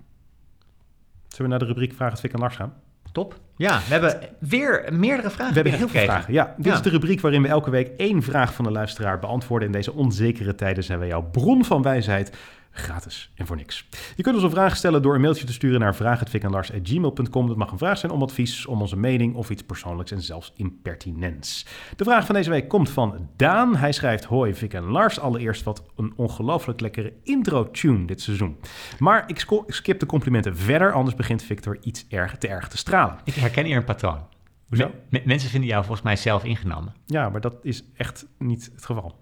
Zullen we naar de rubriek Vraag het Fik en Lars gaan? Top. Ja, we hebben weer meerdere vragen. We hebben heel veel vragen. Ja, dit is de rubriek waarin we elke week één vraag van de luisteraar beantwoorden. In deze onzekere tijden zijn wij jouw bron van wijsheid gratis en voor niks. Je kunt ons een vraag stellen door een mailtje te sturen naar vraaghetvikanlars.gmail.com. Dat mag een vraag zijn om advies, om onze mening of iets persoonlijks en zelfs impertinents. De vraag van deze week komt van Daan. Hij schrijft, hoi Vic en Lars, allereerst wat een ongelooflijk lekkere intro-tune dit seizoen. Maar ik skip de complimenten verder, anders begint Victor iets erg te erg te stralen. Ik herken hier een patroon. Hoezo? mensen vinden jou volgens mij zelf ingenomen. Ja, maar dat is echt niet het geval.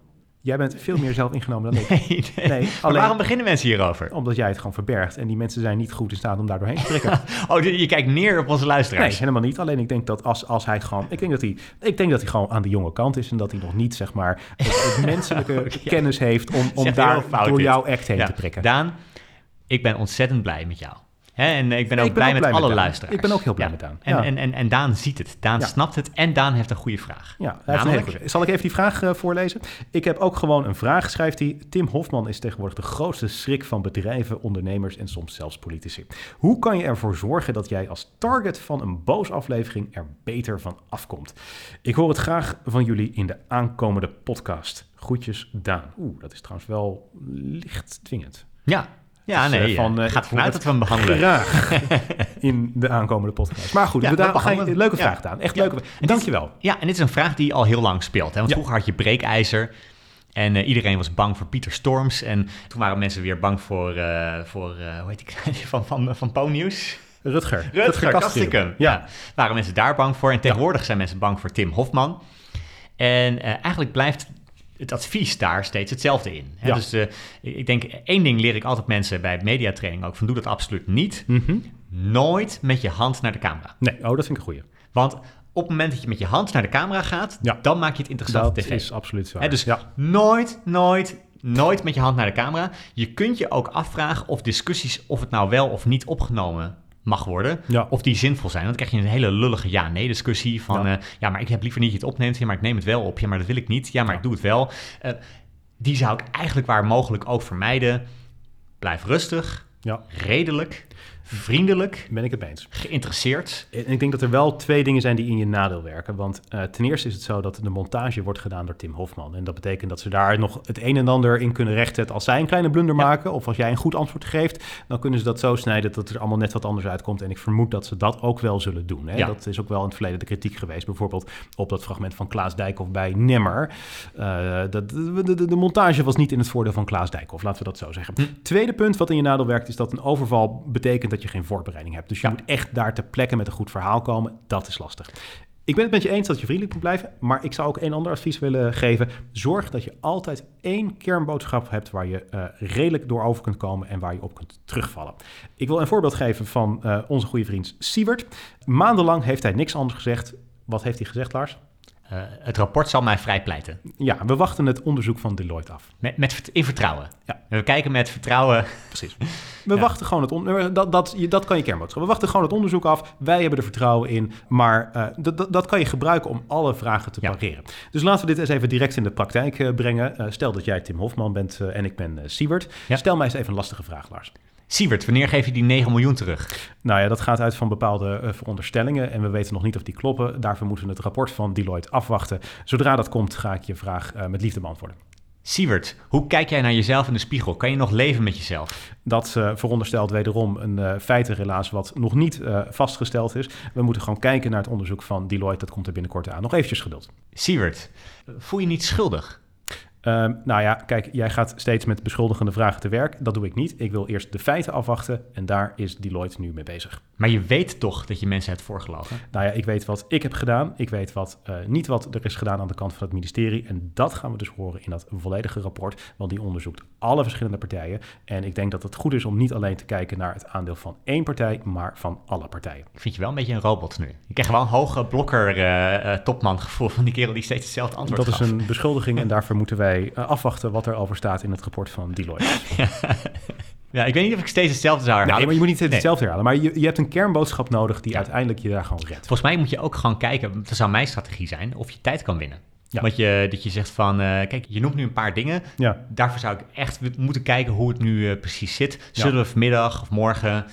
Jij bent veel meer zelf ingenomen dan ik. Nee, nee. nee alleen, waarom beginnen mensen hierover? Omdat jij het gewoon verbergt. En die mensen zijn niet goed in staat om daar doorheen te trekken. oh, je kijkt neer op onze luisteraars? Nee, helemaal niet. Alleen ik denk dat als, als hij gewoon... Ik denk dat hij, ik denk dat hij gewoon aan de jonge kant is. En dat hij nog niet, zeg maar, het, menselijke kennis heeft... om, om daar door jouw act heen te prikken. Daan, ik ben ontzettend blij met jou. Hè, en ik ben ook blij, met, alle luisteraars. Ik ben ook heel blij met Daan. En, en, en, en, Daan ziet het. Daan snapt het. En Daan heeft een goede vraag. Ja, Namelijk... Zal ik even die vraag uh, voorlezen? Ik heb ook gewoon een vraag, schrijft hij. Tim Hofman is tegenwoordig de grootste schrik van bedrijven, ondernemers en soms zelfs politici. Hoe kan je ervoor zorgen dat jij als target van een boos aflevering er beter van afkomt? Ik hoor het graag van jullie in de aankomende podcast. Groetjes, Daan. Oeh, dat is trouwens wel licht dwingend. Ja, ja, dus, nee, uh, van, uh, gaat vanuit dat we hem behandelen. Graag in de aankomende podcast. Maar goed, ja, we daar, ga je, leuke vraag gedaan. Echt leuke vraag. Dankjewel. Ja, en dit is een vraag die al heel lang speelt. Hè? Want vroeger had je breekijzer. En uh, iedereen was bang voor Pieter Storms. En toen waren mensen weer bang voor, voor hoe heet ik, van, van, van. Rutger. Rutger, Rutger Ja. Waren mensen daar bang voor. En tegenwoordig zijn mensen bang voor Tim Hofman. En eigenlijk blijft het advies daar steeds hetzelfde in. Hè? Dus ik denk, één ding leer ik altijd mensen bij mediatraining ook, van doe dat absoluut niet. Mhm. Nooit met je hand naar de camera. Nee, oh, dat vind ik een goeie. Want op het moment dat je met je hand naar de camera gaat, dan maak je het interessant dat tv. Dat is absoluut zo. dus nooit, nooit, nooit met je hand naar de camera. Je kunt je ook afvragen of discussies, of het nou wel of niet opgenomen mag worden. Of die zinvol zijn. Dan krijg je een hele lullige ja-nee discussie van... Ja. Eh, ja. maar ik heb liever niet dat je het opneemt. Ja, maar ik neem het wel op. Ja, maar dat wil ik niet. Ja, maar ik doe het wel. Uh, die zou ik eigenlijk waar mogelijk ook vermijden. Blijf rustig. Redelijk vriendelijk. Ben ik het eens. Geïnteresseerd. En ik denk dat er wel twee dingen zijn die in je nadeel werken. Want uh, ten eerste is het zo dat de montage wordt gedaan door Tim Hofman. En dat betekent dat ze daar nog het een en ander in kunnen rechtzetten. Als zij een kleine blunder maken of als jij een goed antwoord geeft, dan kunnen ze dat zo snijden dat er allemaal net wat anders uitkomt. En ik vermoed dat ze dat ook wel zullen doen. Hè? Dat is ook wel in het verleden de kritiek geweest. Bijvoorbeeld op dat fragment van Klaas Dijkhoff bij Nemmer. Uh, dat, de, de, de, montage was niet in het voordeel van Klaas Dijkhoff, laten we dat zo zeggen. Hm. Tweede punt wat in je nadeel werkt, is dat een overval betekent dat je geen voorbereiding hebt. Dus je moet echt daar ter plekke met een goed verhaal komen. Dat is lastig. Ik ben het met je eens dat je vriendelijk moet blijven, maar ik zou ook een ander advies willen geven. Zorg dat je altijd één kernboodschap hebt waar je uh, redelijk door over kunt komen en waar je op kunt terugvallen. Ik wil een voorbeeld geven van uh, onze goede vriend Siebert. Maandenlang heeft hij niks anders gezegd. Wat heeft hij gezegd, Lars? Uh, het rapport zal mij vrijpleiten. Ja, we wachten het onderzoek van Deloitte af. Met, met in vertrouwen. Ja. We kijken met vertrouwen. Precies. We ja. wachten gewoon het onderzoek. Dat, dat, dat kan je kernboodschap. We wachten gewoon het onderzoek af. Wij hebben er vertrouwen in. Maar uh, dat, dat kan je gebruiken om alle vragen te ja. pareren. Dus laten we dit eens even direct in de praktijk uh, brengen. stel dat jij Tim Hofman bent en ik ben Siebert. Stel mij eens even een lastige vraag, Lars. Siebert, wanneer geef je die 9 miljoen terug? Nou ja, dat gaat uit van bepaalde uh, veronderstellingen en we weten nog niet of die kloppen. Daarvoor moeten we het rapport van Deloitte afwachten. Zodra dat komt, ga ik je vraag uh, met liefde beantwoorden. Siebert, hoe kijk jij naar jezelf in de spiegel? Kan je nog leven met jezelf? Dat uh, veronderstelt wederom een uh, feitenrelaas wat nog niet uh, vastgesteld is. We moeten gewoon kijken naar het onderzoek van Deloitte. Dat komt er binnenkort aan. Nog eventjes geduld. Siebert, voel je niet schuldig? Uh, nou ja, kijk, jij gaat steeds met beschuldigende vragen te werk. Dat doe ik niet. Ik wil eerst de feiten afwachten en daar is Deloitte nu mee bezig. Maar je weet toch dat je mensen hebt voorgelogen? Nou ja, ik weet wat ik heb gedaan. Ik weet wat, uh, niet wat er is gedaan aan de kant van het ministerie. En dat gaan we dus horen in dat volledige rapport. Want die onderzoekt alle verschillende partijen. En ik denk dat het goed is om niet alleen te kijken naar het aandeel van één partij, maar van alle partijen. Ik vind je wel een beetje een robot nu. Ik krijg wel een hoge blokker-topman uh, gevoel van die kerel die steeds hetzelfde antwoord Dat is een beschuldiging en daarvoor moeten wij uh, afwachten wat er over staat in het rapport van Deloitte. Ja, ik weet niet of ik steeds hetzelfde zou herhalen. Nee, maar je moet niet steeds hetzelfde herhalen. Maar je, je hebt een kernboodschap nodig die uiteindelijk je daar gewoon redt. Volgens mij moet je ook gewoon kijken, dat zou mijn strategie zijn, of je tijd kan winnen. Ja. Want je, dat je zegt van, uh, kijk, je noemt nu een paar dingen. Ja. Daarvoor zou ik echt moeten kijken hoe het nu uh, precies zit. Zullen we vanmiddag of morgen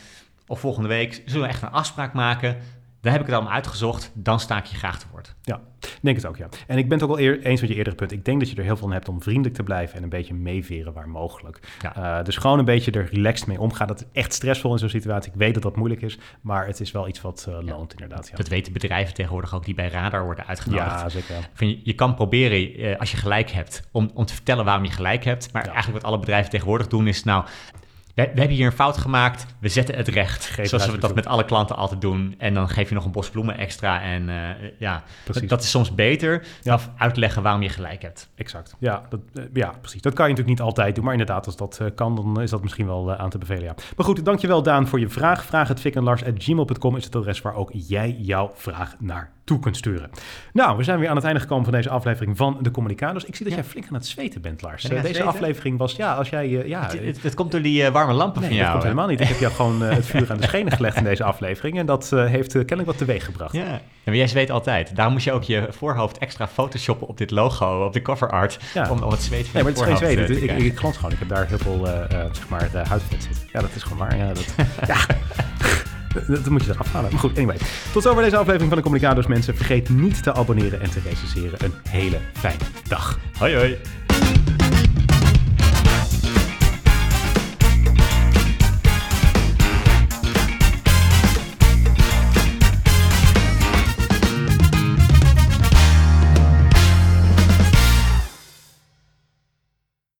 of volgende week, zullen we echt een afspraak maken? Daar heb ik het allemaal uitgezocht. Dan sta ik je graag te woord. Ja, denk het ook, ja. En ik ben het ook al eer, eens met je eerdere punt. Ik denk dat je er heel veel aan hebt om vriendelijk te blijven en een beetje meeveren waar mogelijk. Ja. Uh, dus gewoon een beetje er relaxed mee omgaan. Dat is echt stressvol in zo'n situatie. Ik weet dat dat moeilijk is, maar het is wel iets wat uh, loont ja. inderdaad. Ja. Dat weten bedrijven tegenwoordig ook die bij Radar worden uitgenodigd. Ja, zeker. Je, je kan proberen, uh, als je gelijk hebt, om, om te vertellen waarom je gelijk hebt. Maar eigenlijk wat alle bedrijven tegenwoordig doen is, nou, we, we, hebben hier een fout gemaakt, we zetten het recht. Geef zoals we dat met alle klanten altijd doen. En dan geef je nog een bos bloemen extra. En uh, ja, dat, dat, is soms beter dan uitleggen waarom je gelijk hebt. Exact, ja, dat, uh, ja, precies. Dat kan je natuurlijk niet altijd doen. Maar inderdaad, als dat uh, kan, dan is dat misschien wel aan te bevelen, ja. Maar goed, dankjewel Daan voor je vraag. Vraag het Fik en Lars at gmail.com is het adres waar ook jij jouw vraag naar toe kunt sturen. Nou, we zijn weer aan het einde gekomen van deze aflevering van de Communicators. Ik zie dat jij flink aan het zweten bent, Lars. Ja, deze zweten? aflevering was, ja, als jij... Uh, ja, het, het, komt door die uh, warme lampen nee, van jou. dat komt helemaal niet. Ik heb jou gewoon uh, het vuur aan de schenen gelegd in deze aflevering. En dat heeft kennelijk wat teweeg gebracht. Ja. ja, maar jij zweet altijd. Daarom moet je ook je voorhoofd extra photoshoppen op dit logo, op de cover art. Ja. Om, om het zweet van Nee, maar het is geen zweet. Ik, ik, ik glans gewoon. Ik heb daar heel veel, zeg maar, huidvet zitten. Ja, dat is gewoon waar. Ja, dat... ja. Dat moet je eraf halen. Maar goed, anyway. Tot zover deze aflevering van de Communicators mensen. Vergeet niet te abonneren en te recenseren. Een hele fijne dag. Hoi hoi.